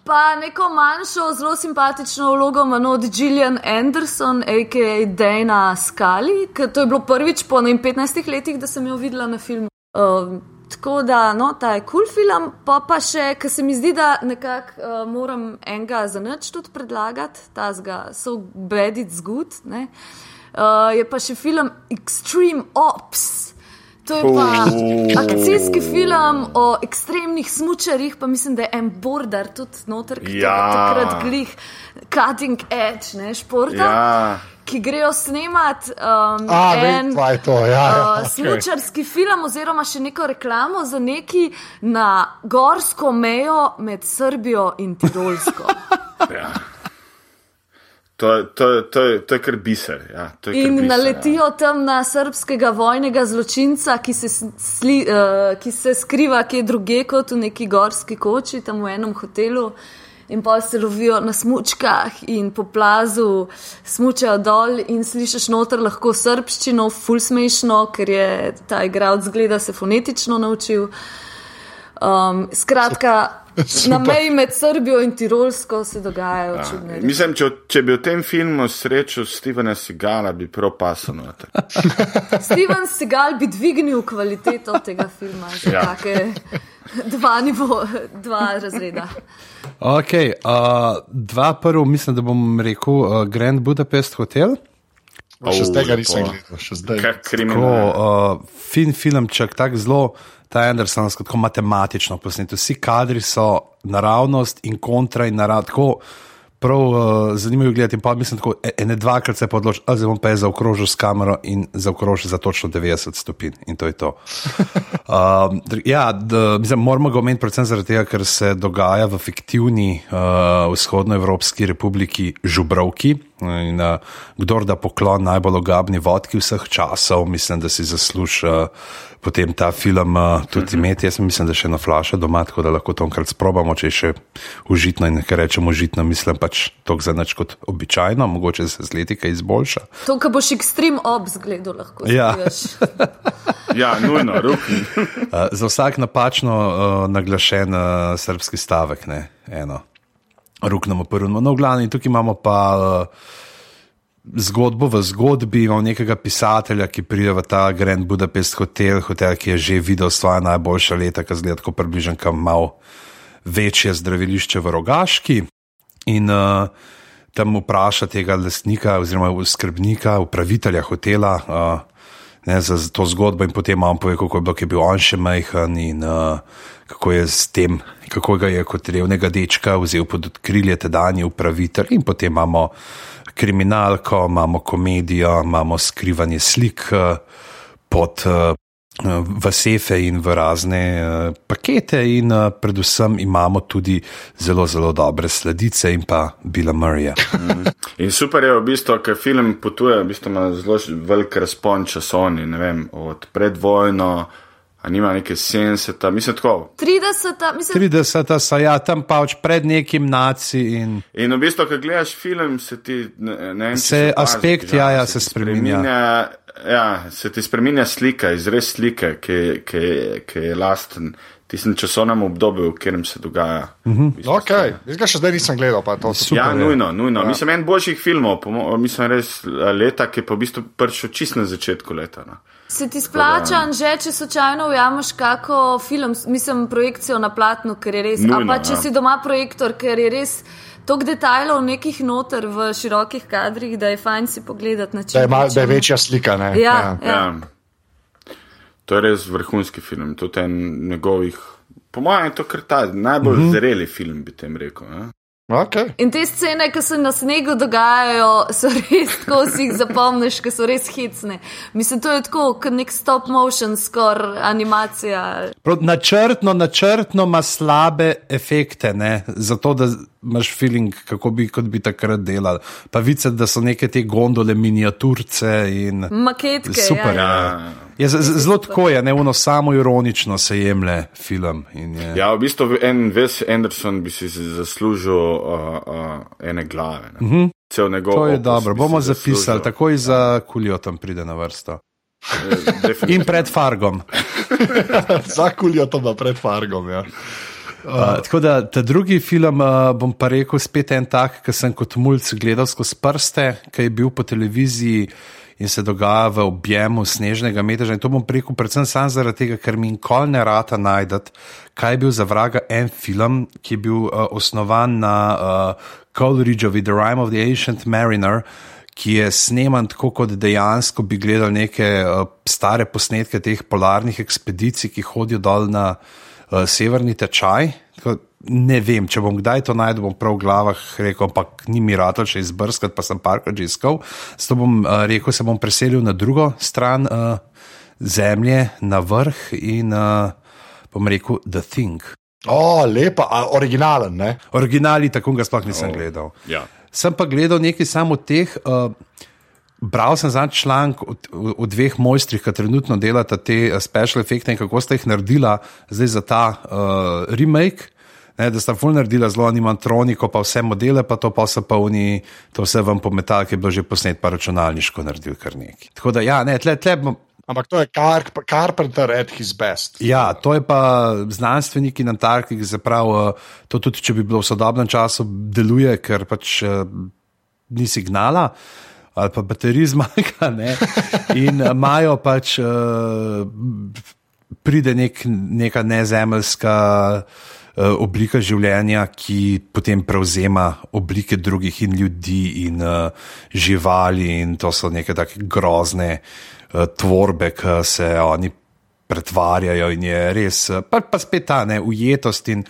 Pa neko manjšo, zelo simpatično vlogo ima od Gillian Anderson, a.k.a. Dana Scully, ker to je bilo prvič po ne vem, 15 letih, da sem jo videla na filmu. Um, tako da, no, ta je kul cool film, pa pa še, ker se mi zdi, da nekako uh, moram enega za nič tudi predlagati, ta zga, so bad it's good. Ne? Uh, je pa še film Extreme Ops. To je pa Uh. akcijski film o ekstremnih smočarjih, pa mislim, da je en border tudi noter, ki Ja. je takrat glih cutting edge, ne, športa, Ja, ki grejo snemat um, A, en vem, to. Ja, ja, uh, okay. smučarski film oziroma še neko reklamo za neki na gorsko mejo med Srbijo in Tirolsko. *laughs* ja. To, to, to, to je kar biser. Ja, to je kar In biser, naletijo tam na srpskega vojnega zločinca, ki se, sli, uh, ki se skriva kje druge kot v neki gorski koči, tam v enem hotelu. In pa se lovijo na smočkah in po plazu smučajo dol, in slišiš noter lahko srpščino, ful smešno, ker je ta igralec zgleda se fonetično naučil. Um, skratka, na meji med Srbijo in Tirolsko se dogajajo Ja. čudne reči. Mislim, če, če bi v tem filmu srečal Stevena Segala, bi prav pasal noter. *laughs* Steven Segal bi dvignil kvaliteto tega filma za Ja. ja. take dva, nivo, dva razreda. Okay, uh, dva prvo, mislim, da bom rekel uh, Grand Budapest Hotel. Še zdaj ga nisem gledal, Tako, uh, fin filmček, tako zelo ta Andersonsko, tako matematično posnet. Vsi kadri so naravnost in kontra in naravnost. Prav uh, zanimivo gledati. Pa mislim, tako e- ene dvakrat se je podločil, zdaj bom pa je zaokrožil s kamero in zaokrožil za točno 90 stopinj. In to je to. *laughs* Um, ja, d, mislim, moramo ga omeniti predvsem zaradi tega, ker se dogaja v fiktivni uh, vzhodnoevropski republiki Žubrovki. In, uh, kdor da poklon najbolj ogabni vodki vseh časov, mislim, da si zasluži uh, potem ta film uh, tudi imeti. Jaz mislim, da še ena flaša doma, tako da lahko to enkrat sprobamo, če je še užitno. In nekaj rečem užitno, mislim pač to za nič kot običajno, mogoče se z leti kaj izboljša. To, kar boš ekstrem obs gledal, lahko Ja. *laughs* Ja, nujno, rukni. *laughs* Uh, za vsak napačno uh, naglašen uh, srpski stavek, ne eno. Ruknemo prvo. No, v glavnem, tukaj imamo pa uh, zgodbo v zgodbi. Imamo nekega pisatelja, ki pride v ta Grand Budapest hotel, hotel, ki je že videl svoje najboljša leta, ki zgleda tako približen, kam malo večje zdravilišče v Rogaški. In uh, tam vpraša tega lastnika oziroma skrbnika, upravitelja hotela. Uh, Ne, za, to zgodbo, in potem vam pove, kako je bil, je bil on še majhen in uh, kako je s tem, kako ga je kot revnega dečka vzel pod okrilje tedajni upravitelj. In potem imamo kriminalko, imamo komedijo, imamo skrivanje slik uh, pod. Uh, V sefe in v razne uh, pakete, in predvsem imamo tudi zelo, zelo dobre sledice in pa Bila Murraya. In super je v bistvu, ker film potuje, v bistvu ima zelo velik razpon časovni, ne vem, od predvojno, a nima neke 70, mislim tako. 30, mislim, 30, so ja, tam pač pred nekim naci in In v bistvu, ko gledaš film, se ti ne, ne Se opazil, aspekt, že, ja, ja, se se ti spreminja. Ja, se ti spreminja slika, izres slike, ki, ki, ki je lasten tistem časovnem obdobju, v katerem se dogaja. Mhm. v bistvu Okay. Jaz ga še zdaj nisem gledal, pa to Ja, Super je. nujno, nujno. Ja. Mislim, en boljših filmov, mislim, res eh, leta, ki je pa v bistvu prišel čist na začetku leta. No. Se ti splača, že če slučajno ujameš kako film, mislim, projekcijo na platnu, ker je res. Nujno, pa če ja. si doma projektor, ker je res toliko detajlov nekih noter v širokih kadrih, da je fajn si pogledati na čem. Da je, mal, da je večja slika. Ne? Ja, ja. Ja. To je res vrhunski film, tudi en njegovih. Po mojem je to kar ta najbolj mm -hmm. zreli film, bi tem rekel. Ne? Okay. In te scene, ki se na snegu dogajajo, so res tako, si jih zapomniš, ker so res hecne. Mislim, to je tako, kot nek stop motion, skoraj animacija. Prav, načrtno, načrtno ima slabe efekte, ne? zato da imaš feeling, kako bi, kot bi takrat delal. Pa vice, da so neke te gondole, miniaturce in. Maketke. Super, ja, ja. Ja. Je z- z- zelo tako je, ne uno samo ironično se jemlje film. in Je, Ja, v bistvu en Wes Anderson bi si zaslužil uh, uh, ene glave. Ne? Mm -hmm. Cel njegov. Mhm. to je opus dobro, bomo zapisali, zaslužil. takoj za kulijo tam pride na vrsto. Definitivno. In pred Fargom. *laughs* Zakuljo to ima pred Fargom. Ja. Uh, tako da ta drugi film uh, bom pa rekel spet en tak, ki sem kot mulj gledal skozi prste, ki je bil po televiziji in se dogaja v objemu snežnega meteža. In to bom rekel predvsem sam zaradi tega, ker mi nikoli ne rata najdete, kaj je bil za vraga en film, ki je bil uh, osnovan na uh, Coleridgeovi The Rime of the Ancient Mariner. Ki je sneman tako, kot dejansko bi gledal neke uh, stare posnetke teh polarnih ekspedicij, ki hodijo dol na uh, severni tečaj. Tako, ne vem, če bom kdaj to najdel, bom prav v glavah rekel, ampak ni mi rado še izbrskati, pa sem parkrat že iskal. Zato bom uh, rekel, se bom preselil na drugo stran uh, zemlje, na vrh in uh, bom rekel The Thing. O, lepa, a, originalen. Ne? Originali, tako ga sploh nisem oh. gledal. Ja. Sem pa gledal nekaj samo teh. Uh, Bral sem za članek o, o, o dveh mojstrih, ki trenutno delata te uh, special efekte in kako sta jih naredila zdaj za ta uh, remake. Ne, da sta ful naredila zelo animatroniko, pa vse modele, pa to pa so pa oni, to vse vam pometali, ki je bilo že posnet, pa računalniško naredil kar nekaj. Tako da, ja, ne, tle, tle, bom- Ampak to je Car Carpenter at his best. Ja, to je pa znanstveniki na Antarktiki, se pravi, eh, to tudi, če bi bilo v sodobnem času, deluje, ker pač eh, ni signala ali pa baterij zmaga. *laughs* In eh, imajo pač, eh, pride nek, neka nezemeljska eh, oblika življenja, ki potem prevzema oblike drugih in ljudi in uh, živali, in to so neke take grozne uh, tvorbe, ki se oni pretvarjajo in je res, pa, pa spet ta ne, ujetost. In,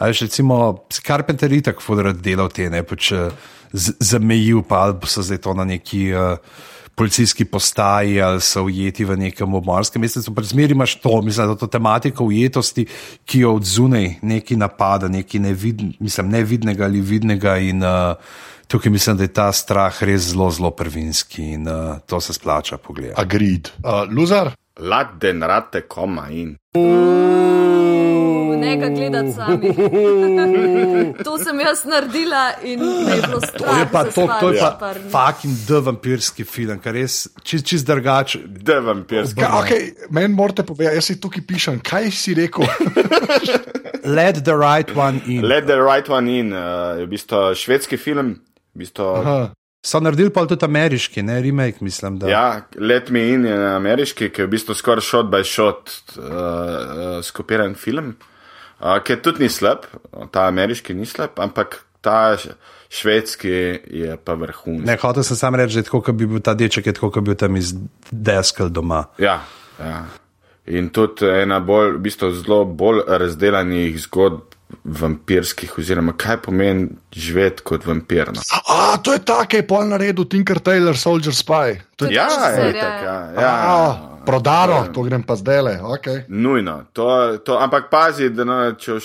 a veš, recimo, Carpenter je tako fudorat delal te ne, pač z- zamejil, pa so zdaj to na neki. Uh, Policijski postaji ali so ujeti v nekem obmorskem mestu, pa zmeri imaš to, mislim, da to tematiko ujetosti, ki jo od zunaj neki napada, neki nevid, mislim, nevidnega ali vidnega. In uh, tukaj mislim, da je ta strah res zelo, zelo prvinski in uh, to se splača pogledati. Agreed. Uh, Luzar? Lad den rate koma in. Ne ga gledati sami. *laughs* to sem jaz naredila in me je bilo strah. To je pa, to, to je pa fucking the vampirski film, kar res čist, čist drugač. Da vampirski. Ka, okay, Meni morate povedati, jaz si tukaj pišem, kaj si rekel. *laughs* Let the right one in. Let the right one in, uh, je v bistvu švedski film. V bistvu, So naredili pa tudi ameriški, ne remake, mislim. Da. ja, Let me in je ameriški, ki je v bistvu skoraj shot by shot uh, uh, skopiran film, uh, ki tudi ni slab, ta ameriški ni slab, ampak ta švedski je pa vrhunski. Ne, hotel sem sam reči, da je tako, kot bi bil ta deček, je tako, kot bi bil tam iz deskel doma. Ja, ja. In tudi ena bolj, v bistvu zelo bolj razdelanih zgodb vampirskih, oziroma kaj pomeni živeti kot vampir. No. A, to je ta, ki je pol naredil Tinker Tailor, Soldier Spy. To je, Ja, je ja, tako. Ja, a, ja. Prodano, to grem pa zdaj le. Okay. Nujno, to, to, ampak pazi, da ne,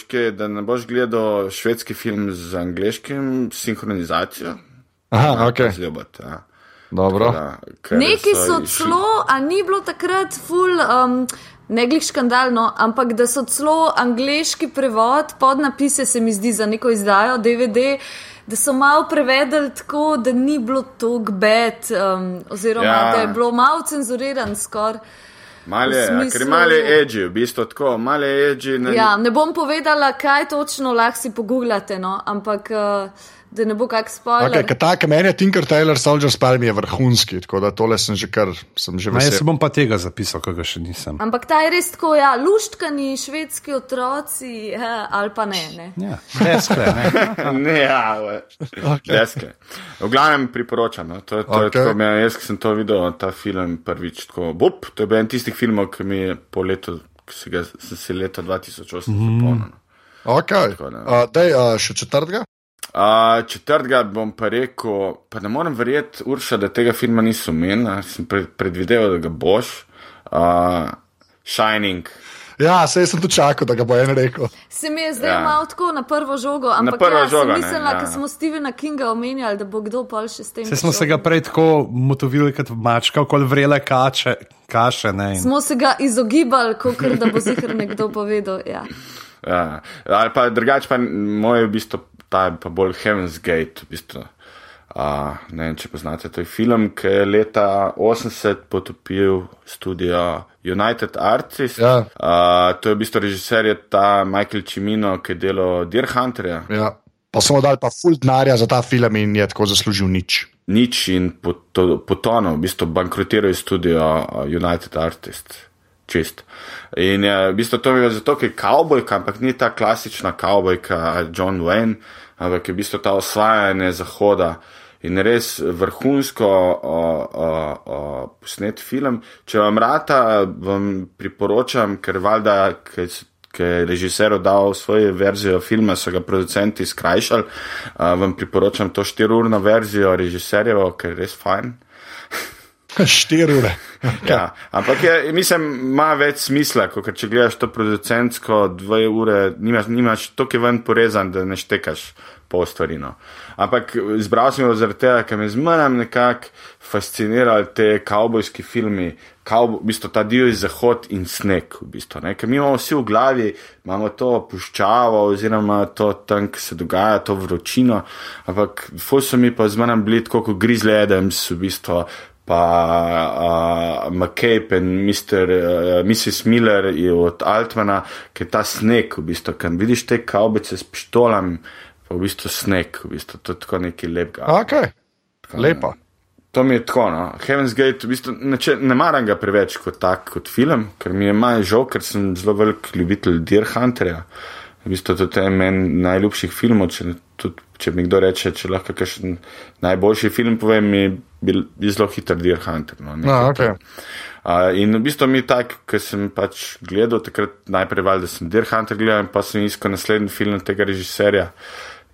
kaj, da ne boš gledal švedski film z angliškim sinhronizacijo. Aha, ok. Zljubot, ja. Dobro. Da, Neki so išli- celo, a ni bilo takrat ful. Um, Ne glih škandalno, ampak da so celo angliški prevod, podnapise se mi zdi za neko izdajo DVD, da so malo prevedli tako, da ni bilo tako bed, um, oziroma Ja. da je bilo malo cenzuriran skoraj. Male, smislu... ker male edgy, v bistvu tako, male edgy. Ne, Ja, ne bom povedala, kaj točno lahko si pogooglate, no, ampak uh, da ne bo kak spoiler. Okay, okay, tak, meni je Tinker Taylor Soldier Spy mi je vrhunski, tako da tole sem že kar, sem že Ma, jaz se vesel. bom pa tega zapisal, ki ga še nisem. Ampak ta je res tako, ja, luštkani švedski otroci, ja, ali pa ne. ne. Ja, deskle, ne. *laughs* ne ja, okay. deske. V glavnem priporočam. No. To, to okay. je tako, jaz, ki sem to videl, ta film prvič tako, bup, to je bil en tistih filmov, ki mi je po letu, ki si ga sem si leta 2008 mm. zapomnil. no. Tako da. Uh, dej, uh, še četrtega? Uh, četrtega bom pa rekel, pa ne morem verjeti, Urša, da tega filma nisi omenil, sem pre, predvideval, da ga boš. Uh, Shining. Ja, sej sem tu čakal, da ga bo en rekel. Se mi je zdaj Ja. malo tako na prvo žogo, ampak prvo ja, žogo, mislila, ja. ker smo Stevena Kinga omenjali, da bo kdo pol še s tem. Se smo se ga prej tako motovili kot mačka, okoli vrele kače, kaše. Ne, in... Smo se ga izogibali, kot da bo zihar nekdo povedal. Ja. Ja. Ali pa drugače, pa moj v bistvu ta je pa bolj Heaven's Gate. V bistvu. Uh, ne vem, če poznate, to je film, ki je leta 80 potopil studio United Artists. Ja. Uh, to je v bistvu režiser, je ta Michael Cimino, ki je delal Deer Hunterja. Ja. Pa smo dali pa full denarja za ta film in je tako zaslužil nič. nič in poto- potonil, v bistvu bankrotiral je studio United Artists. Čist. In je, v bistvu to je zato, ker je kavbojka, ampak ni ta klasična kavbojka John Wayne, ampak je v bistvu ta osvajanje Zahoda. In res vrhunsko o, o, o, posnet film. Če vam rata, vam priporočam, ker valjda, ker ker je režiser dal svojo verzijo filma, so ga producenti skrajšali. Uh, vam priporočam to štiriurno verzijo režiserjevo, ker je res fajn. *laughs* Štiri ure. *laughs* Ja, ampak je, mislim, ima več smisla, kot če gledaš to producentsko, dve ure, nimaš, nimaš toliko ven porezan, da ne štekaš pol stvari. No. Ampak izbral sem jo zaradi tega, ker me zmeraj nekako fascinirali te kavbojski filmi, kavbo, v bistvu ta divji zahod in sneg. V bistvu, ker mi imamo vsi v glavi, imamo to puščavo, oziroma to tam, ki se dogaja, to vročino, ampak fus so mi pa zmeraj bili tako kot Grizzly Adams, v bistvu pa uh, McCabe in Mr., uh, Mrs. Miller je od Altmana, ki je ta sneg, v bistvu, kan vidiš te kavbice s pištolami, pa v bistvu sneg, v bistvu, to je tako nekaj lepega. Okay. Lepa. To mi je tako, no. Heaven's Gate, v bistvu, ne, če, ne maram ga preveč kot tak, kot film, ker mi je manj žal, ker sem zelo velik ljubitelj Deer Hunterja. V bistvu to je meni najljubših filmov, če, tudi, če mi kdo reče, če lahko kakšen najboljši film povem, mi bi bi zelo hiter Deer Hunter. No, No, okay. Uh, in v bistvu mi tak, ker sem pač gledal takrat najprej valjda sem Deer Hunter gledal in pa sem iskal naslednji film tega režiserja.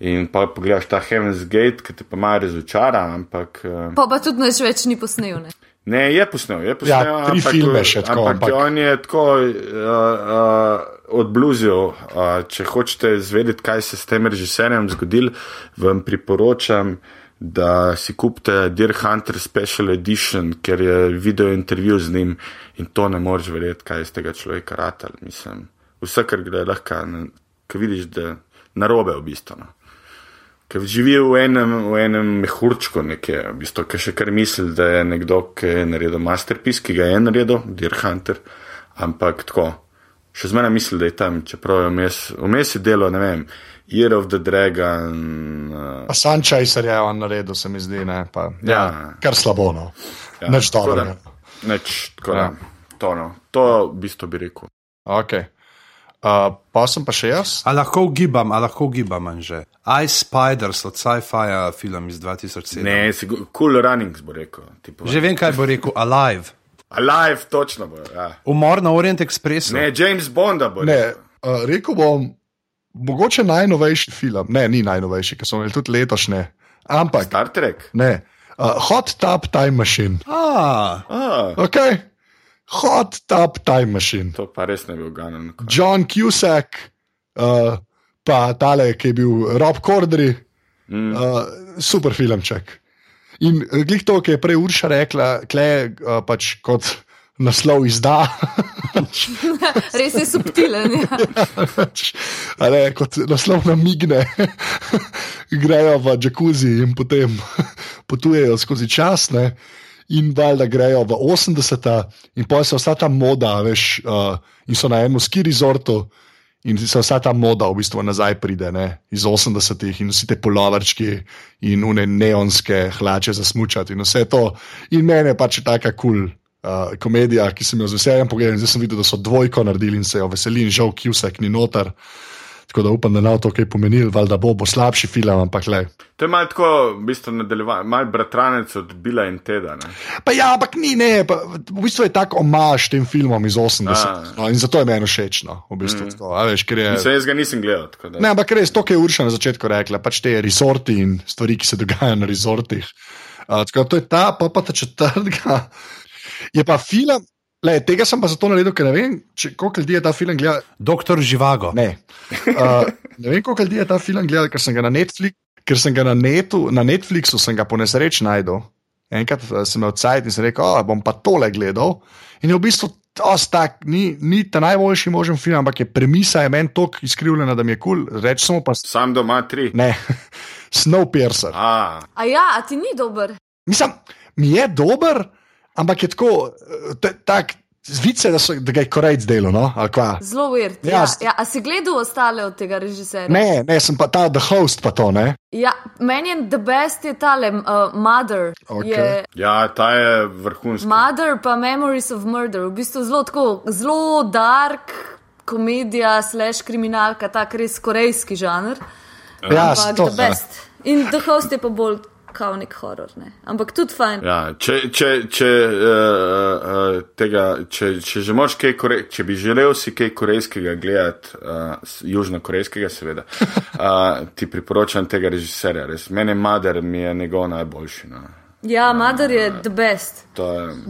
In pa pogledaš ta Heaven's Gate, ki te pa malo razočara, ampak. Uh, Pa pa tudi nič več ni posnel. Ne? Ne, je posnel, je posnel. Ja, tri filme še tako, Ampak, ampak- on je tako uh, uh, odbluzil. Uh, če hočete zvedeti, kaj se s tem režiserjem zgodil, vam priporočam, da si kupite Deer Hunter Special Edition, ker je video intervju z njim in to ne moreš verjeti, kaj je iz tega človeka ratal. Mislim, vse, kar gre lahko, ki vidiš, da narobe v bistvu. No. Ker živi v enem, v enem mehurčku, nekje, v bistvu, ki še kar misli, da je nekdo, ki je naredil masterpiece, ki ga je naredil, Deer Hunter, ampak tako, še zmeraj misli, da je tam, čeprav je vmes, vmes je delo, ne vem, Year of the Dragon. Uh, Pa Sunchaser je on naredil, se mi zdi, ne. Pa, ja. Ja. Kar slabo, no. ja, tako dobrega. da- Nič, tako Ja. da. To, no. to v bistvu bi rekel. Okay. Uh, pa sem pa še jaz. A lahko ugibam, a lahko ugibam, že. Ice Spiders od sci-fi film iz 2007. Ne, si cool runnings bo rekel. Tipo. Že vem, kaj bo rekel, Alive. Alive, točno bo. Ja. Umor na Orient Expressu. Ne, James Bonda bo Ne, rekel. uh, rekel bom, mogoče najnovejši film, ne, ni najnovejši, ker so imeli tudi letošnje, ampak Star Trek. ne. Uh, Hot Tub Time Machine. Ah, Ah, Okay. Hot Tub Time Machine. to pa res ne bi uganil. John Cusack, uh, pa tale, ki je bil Rob Corddry, mm. uh, super filmček. In eh, glih to, ki je prej Urša rekla, kle, uh, pač kot naslov izda. *laughs* Res je subtilen. Ja. Ale, kot naslov namigne, grejo v jacuzzi in potem potujejo skozi čas. Ne? in valjda grejo v 80-ta, in pa se vsa ta moda, veš, uh, in so na enem ski rezortu. In se vsa ta moda v bistvu nazaj pride ne, iz 80-ih in vsi te polovarčki in une neonske hlače za smučati in vse to. In meni je pač taka kul cool, uh, komedija, ki sem jo z veseljem pogledal. Zdaj sem videl, da so dvojko naredili in se jo veselim, žal, ki vsak ni noter. Tako da upam, da ne bo to kaj pomenil, da bo, bo slabši film, ampak le. To je malo tako, v bistvu, nadaljevanje, malo bratranec od Bila in Teda. Ne? Pa ja, ampak ni, ne, pa, v bistvu je tako omaž tem filmom iz 80. No, in zato je meni všeč. No, v bistvu, mm. tako, veš, je, Mislim, jaz ga nisem gledal. Ne, ampak res to, kar je Urša na začetku rekla, pač te resorti in stvari, ki se dogajajo na resortih. Uh, tako, to je ta, pa pa ta četrtka. Je pa film, Le, tega sem pa zato naredil, ker ne vem, če, koliko ljudi je ta film gledal. Doktor Živago. Ne. Uh, ne vem, koliko ljudi je ta film gledal, ker sem ga na, Netflix, ker sem ga na, netu, na Netflixu po nesreči najdel. Enkrat uh, sem imel cajt in sem rekel, oh, bom pa tole gledal. In je v bistvu tak, ni, ni ta najboljši možen film, ampak je premisa je meni tako izkrivljena, da mi je kul. Cool. Pa... Sam doma tri. Ne, *laughs* Snowpiercer. A. a ja, a ti ni dober. Mislim, mi je dober. Ampak je tako, tak, zvice, da, so, da ga je korejc delo. No? Zelo ured. Ja, ja, ja, a si gledal ostale od tega režiserja? Ne, ne, sem pa ta The Host, pa to ne. Ja, meni je The Best je tale, uh, Mother. Okay. Je, ja, ta je vrhunski. Mother pa Memories of Murder, v bistvu zelo tako, zelo dark komedija, slash kriminalka, tak res korejski žanr. Ja, to je. Ja. In The Host je pa bolj kao nek horor. Ne? Ampak tudi fajn. Ja, če, če, če, uh, uh, tega, če, če, že kaj kore, če bi želel si kaj korejskega gledati, uh, južnokorejskega, seveda, uh, *laughs* ti priporočam tega režiserja. Res. Mene Mader mi je njegov najboljši. No. Ja, Mader je the best. Je...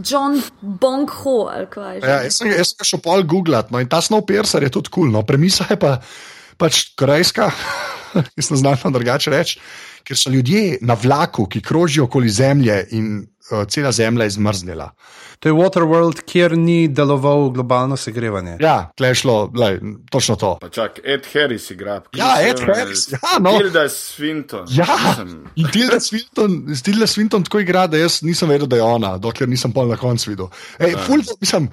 John Bong Ho, ali kaj že. Ja, jaz sem ga šel pol googlati, no in ta Snowpiercer je tudi kul, cool, no premisa je pa pač korejska, ki se znamo drugače reči ker so ljudje na vlaku, ki krožijo okoli Zemlje in uh, cela Zemlja je zmrznila. To je Waterworld, kjer ni deloval globalno segrevanje. Ja, klešlo, lej, točno to. Pa čak, Ed Harris igra. Ja, Ed Harris. Ja, no. Tilda Swinton. Ja, in Tilda Swinton, Tilda Swinton tako igra, da jaz nisem vedel, da je ona, dokler nisem pol na koncu videl. Ej, ja. ful, mislim,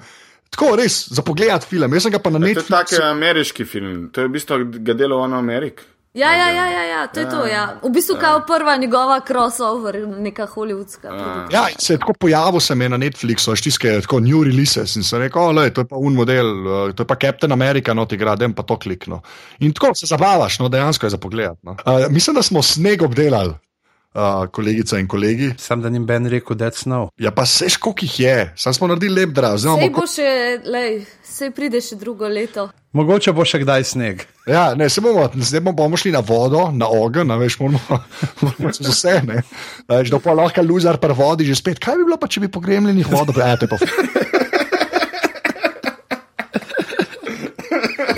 Tako res, za pogled film. Jaz sem ga pa na Netflixu. To je tak ameriški film, to je v bistvu ga delo v Ameriki. Ja, ja, ja, ja, ja, to je ja, to. Ja. V bistvu je ja. prva njegova crossover, neka hollywoodska. Ja, ja se je tako pojavil se na Netflixu, štiske, tako new releases in se rekel, oh, to je pa un model, uh, to je pa Captain America, no ti gradem pa to klikno. In tako se zabavaš, no dejansko je za pogled. No. Uh, mislim, da smo sneg obdelali. Uh, kolegica in kolegi. Sam da jim Ben rekel, da je snov. Ja, pa seš, koliko jih je, sam smo naredili lep drav. Zdaj bo še, lej, se pride še drugo leto. Mogoče bo še kdaj sneg. Ja, ne, se bomo, zdaj bomo šli na vodo, na ogen, na veš, moramo, moramo se vse, ne. Veš, da pa lahko luzar pa vodi že spet. Kaj bi bilo pa, če bi pogremljeni vodo? Ja, to je pa.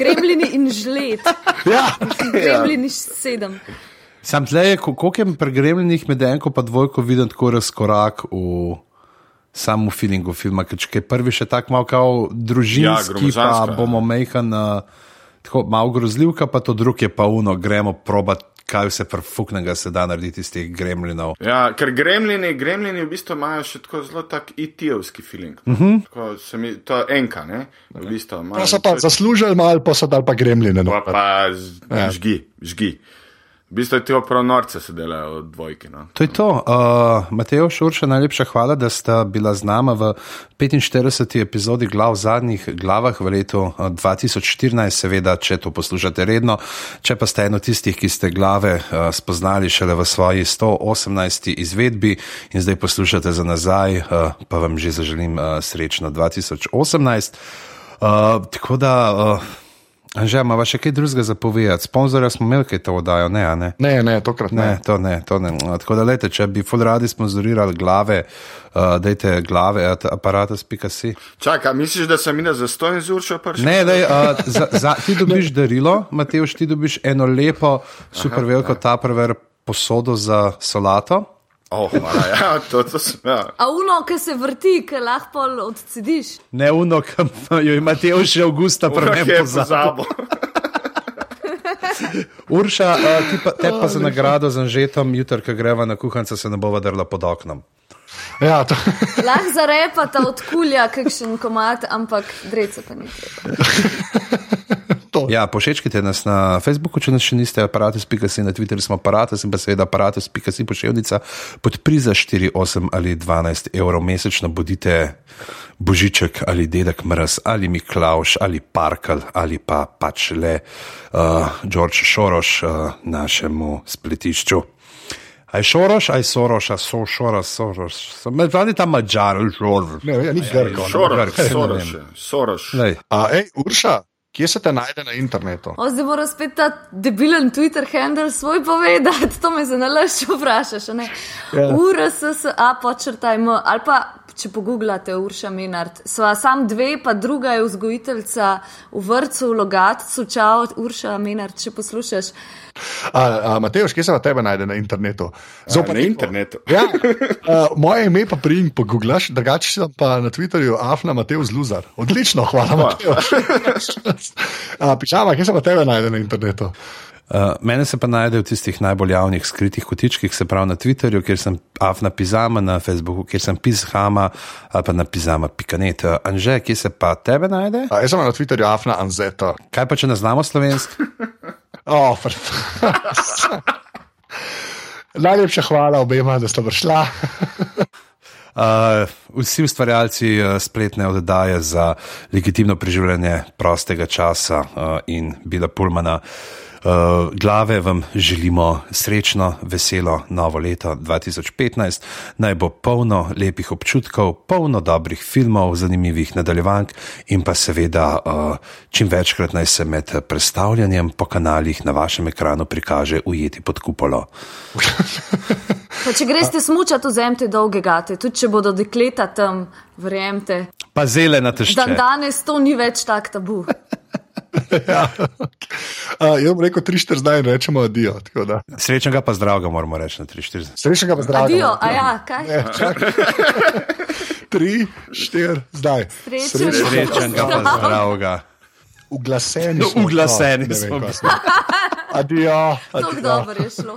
Gremljeni in žled. Ja, gremljeni sedem. Sam tleh, koliko je pregremljenih med enko in dvojko, vidim tako razkorak v samem feelingu filma. Ker je prvi še tako malo družinski, ja, pa bomo mehan, tako malo grozljivka, pa to drugi je pa uno, gremo probat. Kaj vse prfuknega se da narediti iz teh gremlinov? Ja, ker gremlini, gremlini v bistvu imajo še tako zelo tak IT-ovski feeling. Uh mhm. -huh. mi, to je enka, ne? V bistvu, pa so pa zaslužili malo, pa so dali pa gremline. No. Pa, pa ja. žgi, žgi. V bistvu je to prav norce, se delajo od dvojke. No. To je to. Uh, Mateo Šurša, najlepša hvala, da ste bila z nami v 45. epizodi glav v zadnjih glavah v letu 2014, uh, seveda, če to poslušate redno. Če pa ste eno tistih, ki ste glave uh, spoznali šele v svoji 118. izvedbi in zdaj poslušate za nazaj, uh, pa vam že zaželim uh, srečno 2018. Uh, tako da. Uh, Že imamo še kaj drugega za povedati. Sponzorja smo imeli, kaj to oddajo, ne, ne? Ne, ne, tokrat ne. ne, to ne, to ne. Tako da, lejte, če bi full-radi sponzorirali glave, uh, dajte glave, aparatus.si. Čakaj, misliš, da sem jaz za stojno zurčo prišel? Ne, daj, uh, za, za, *laughs* ti dobiš darilo, Mateoš, ti dobiš eno lepo, super Aha, veliko ja. taprver posodo za solato. Oh, hvala, ja, to, to sem, ja. A uno, ki se vrti, ki lahko odcediš? Ne uno, ki *laughs* jo imate že avgusta, prvo pozabo. *laughs* Urša, ti pa, te pa za nagrado za žetom, jutr, ki greva na kuhance, se ne bova drla pod oknom. Ja, to, *laughs* Lahko zarepata od kulja, kakšen komat, ampak dreca pa ni treba. To. Ja, pošečkite nas na Facebooku, če nas še niste, aparatus.si, na Twitterju smo aparatus in pa seveda aparatus.si pošiljnica pod priza 4, 8 ali 12 evrov mesečno. Bodite Božiček ali Dedek Mraz ali Miklauš ali Parkal ali pa pač le uh, George Šoroš uh, našemu spletišču. Aj Šoroš, aj Soroš, a so Šoroš, Soroš. Med vami ta mačar, Šoroš. Ne, ja, ni Grko. Soroš, Grk, Soroš, ne vem. Soroš. Lej. A, ej, Urša, kje se te najde na internetu? O, zdaj mora spet ta debilen Twitter handle svoj povedati, to me zanalaš, če vprašaš. ne? Ja. URSSA počrtajmo, ali pa če pogooglate Urša Minard. Sva sam dve, pa druga je vzgojiteljica v vrtu v Logatcu, čau, Urša Minard, če poslušaš. A, a, Mateoš, kje se pa tebe najde na internetu? Na internetu. Ja, uh, moje ime pa prijim, pogooglaš, drugače sem pa na Twitterju Afna Mateus Luzar. Odlično, hvala, Mateoš. uh, Pičama, kje se pa tebe najde na internetu? Uh, mene se pa najde v tistih najbolj javnih skritih kotičkih, se pravi na Twitterju, kjer sem Afna Pizama, na Facebooku, kjer sem Pizhama, ali pa na Pizama.net. Anže, kje se pa tebe najde? Uh, jaz sem na Twitterju Afna Anzeta. Kaj pa, če ne znamo slovensko? *laughs* Oh, *laughs* Najlepša hvala obema, da sta prišla. *laughs* Uh, vsi ustvarjalci uh, spletne oddaje za legitimno preživljanje prostega časa uh, in Bila Pulmana. Uh, glave vam želimo srečno, veselo novo leto 2015, naj bo polno lepih občutkov, polno dobrih filmov, zanimivih nadaljevank in pa seveda uh, čim večkrat naj se med predstavljanjem po kanalih na vašem ekranu prikaže ujeti pod kupolo. Pa če greste smučati, vzemite dolge gate, tudi če bodo dekleta tam, verjemite. Pa zele na težke. Dan danes to ni več tak tabu. *laughs* ja. uh, jaz bom rekel 3-4 zdaj in rečemo adijo. tako da. Srečnega pa zdravega moramo reči na 3-4. Srečnega pa zdravega. Adijo, a ja, kaj? Ne, čakaj. *laughs* Tri, štiri, zdaj. Srečen. Srečnega pa zdravega. Uglaseni. No, smo. uglaseni No, smo. Adijo. Tako dobro je šlo.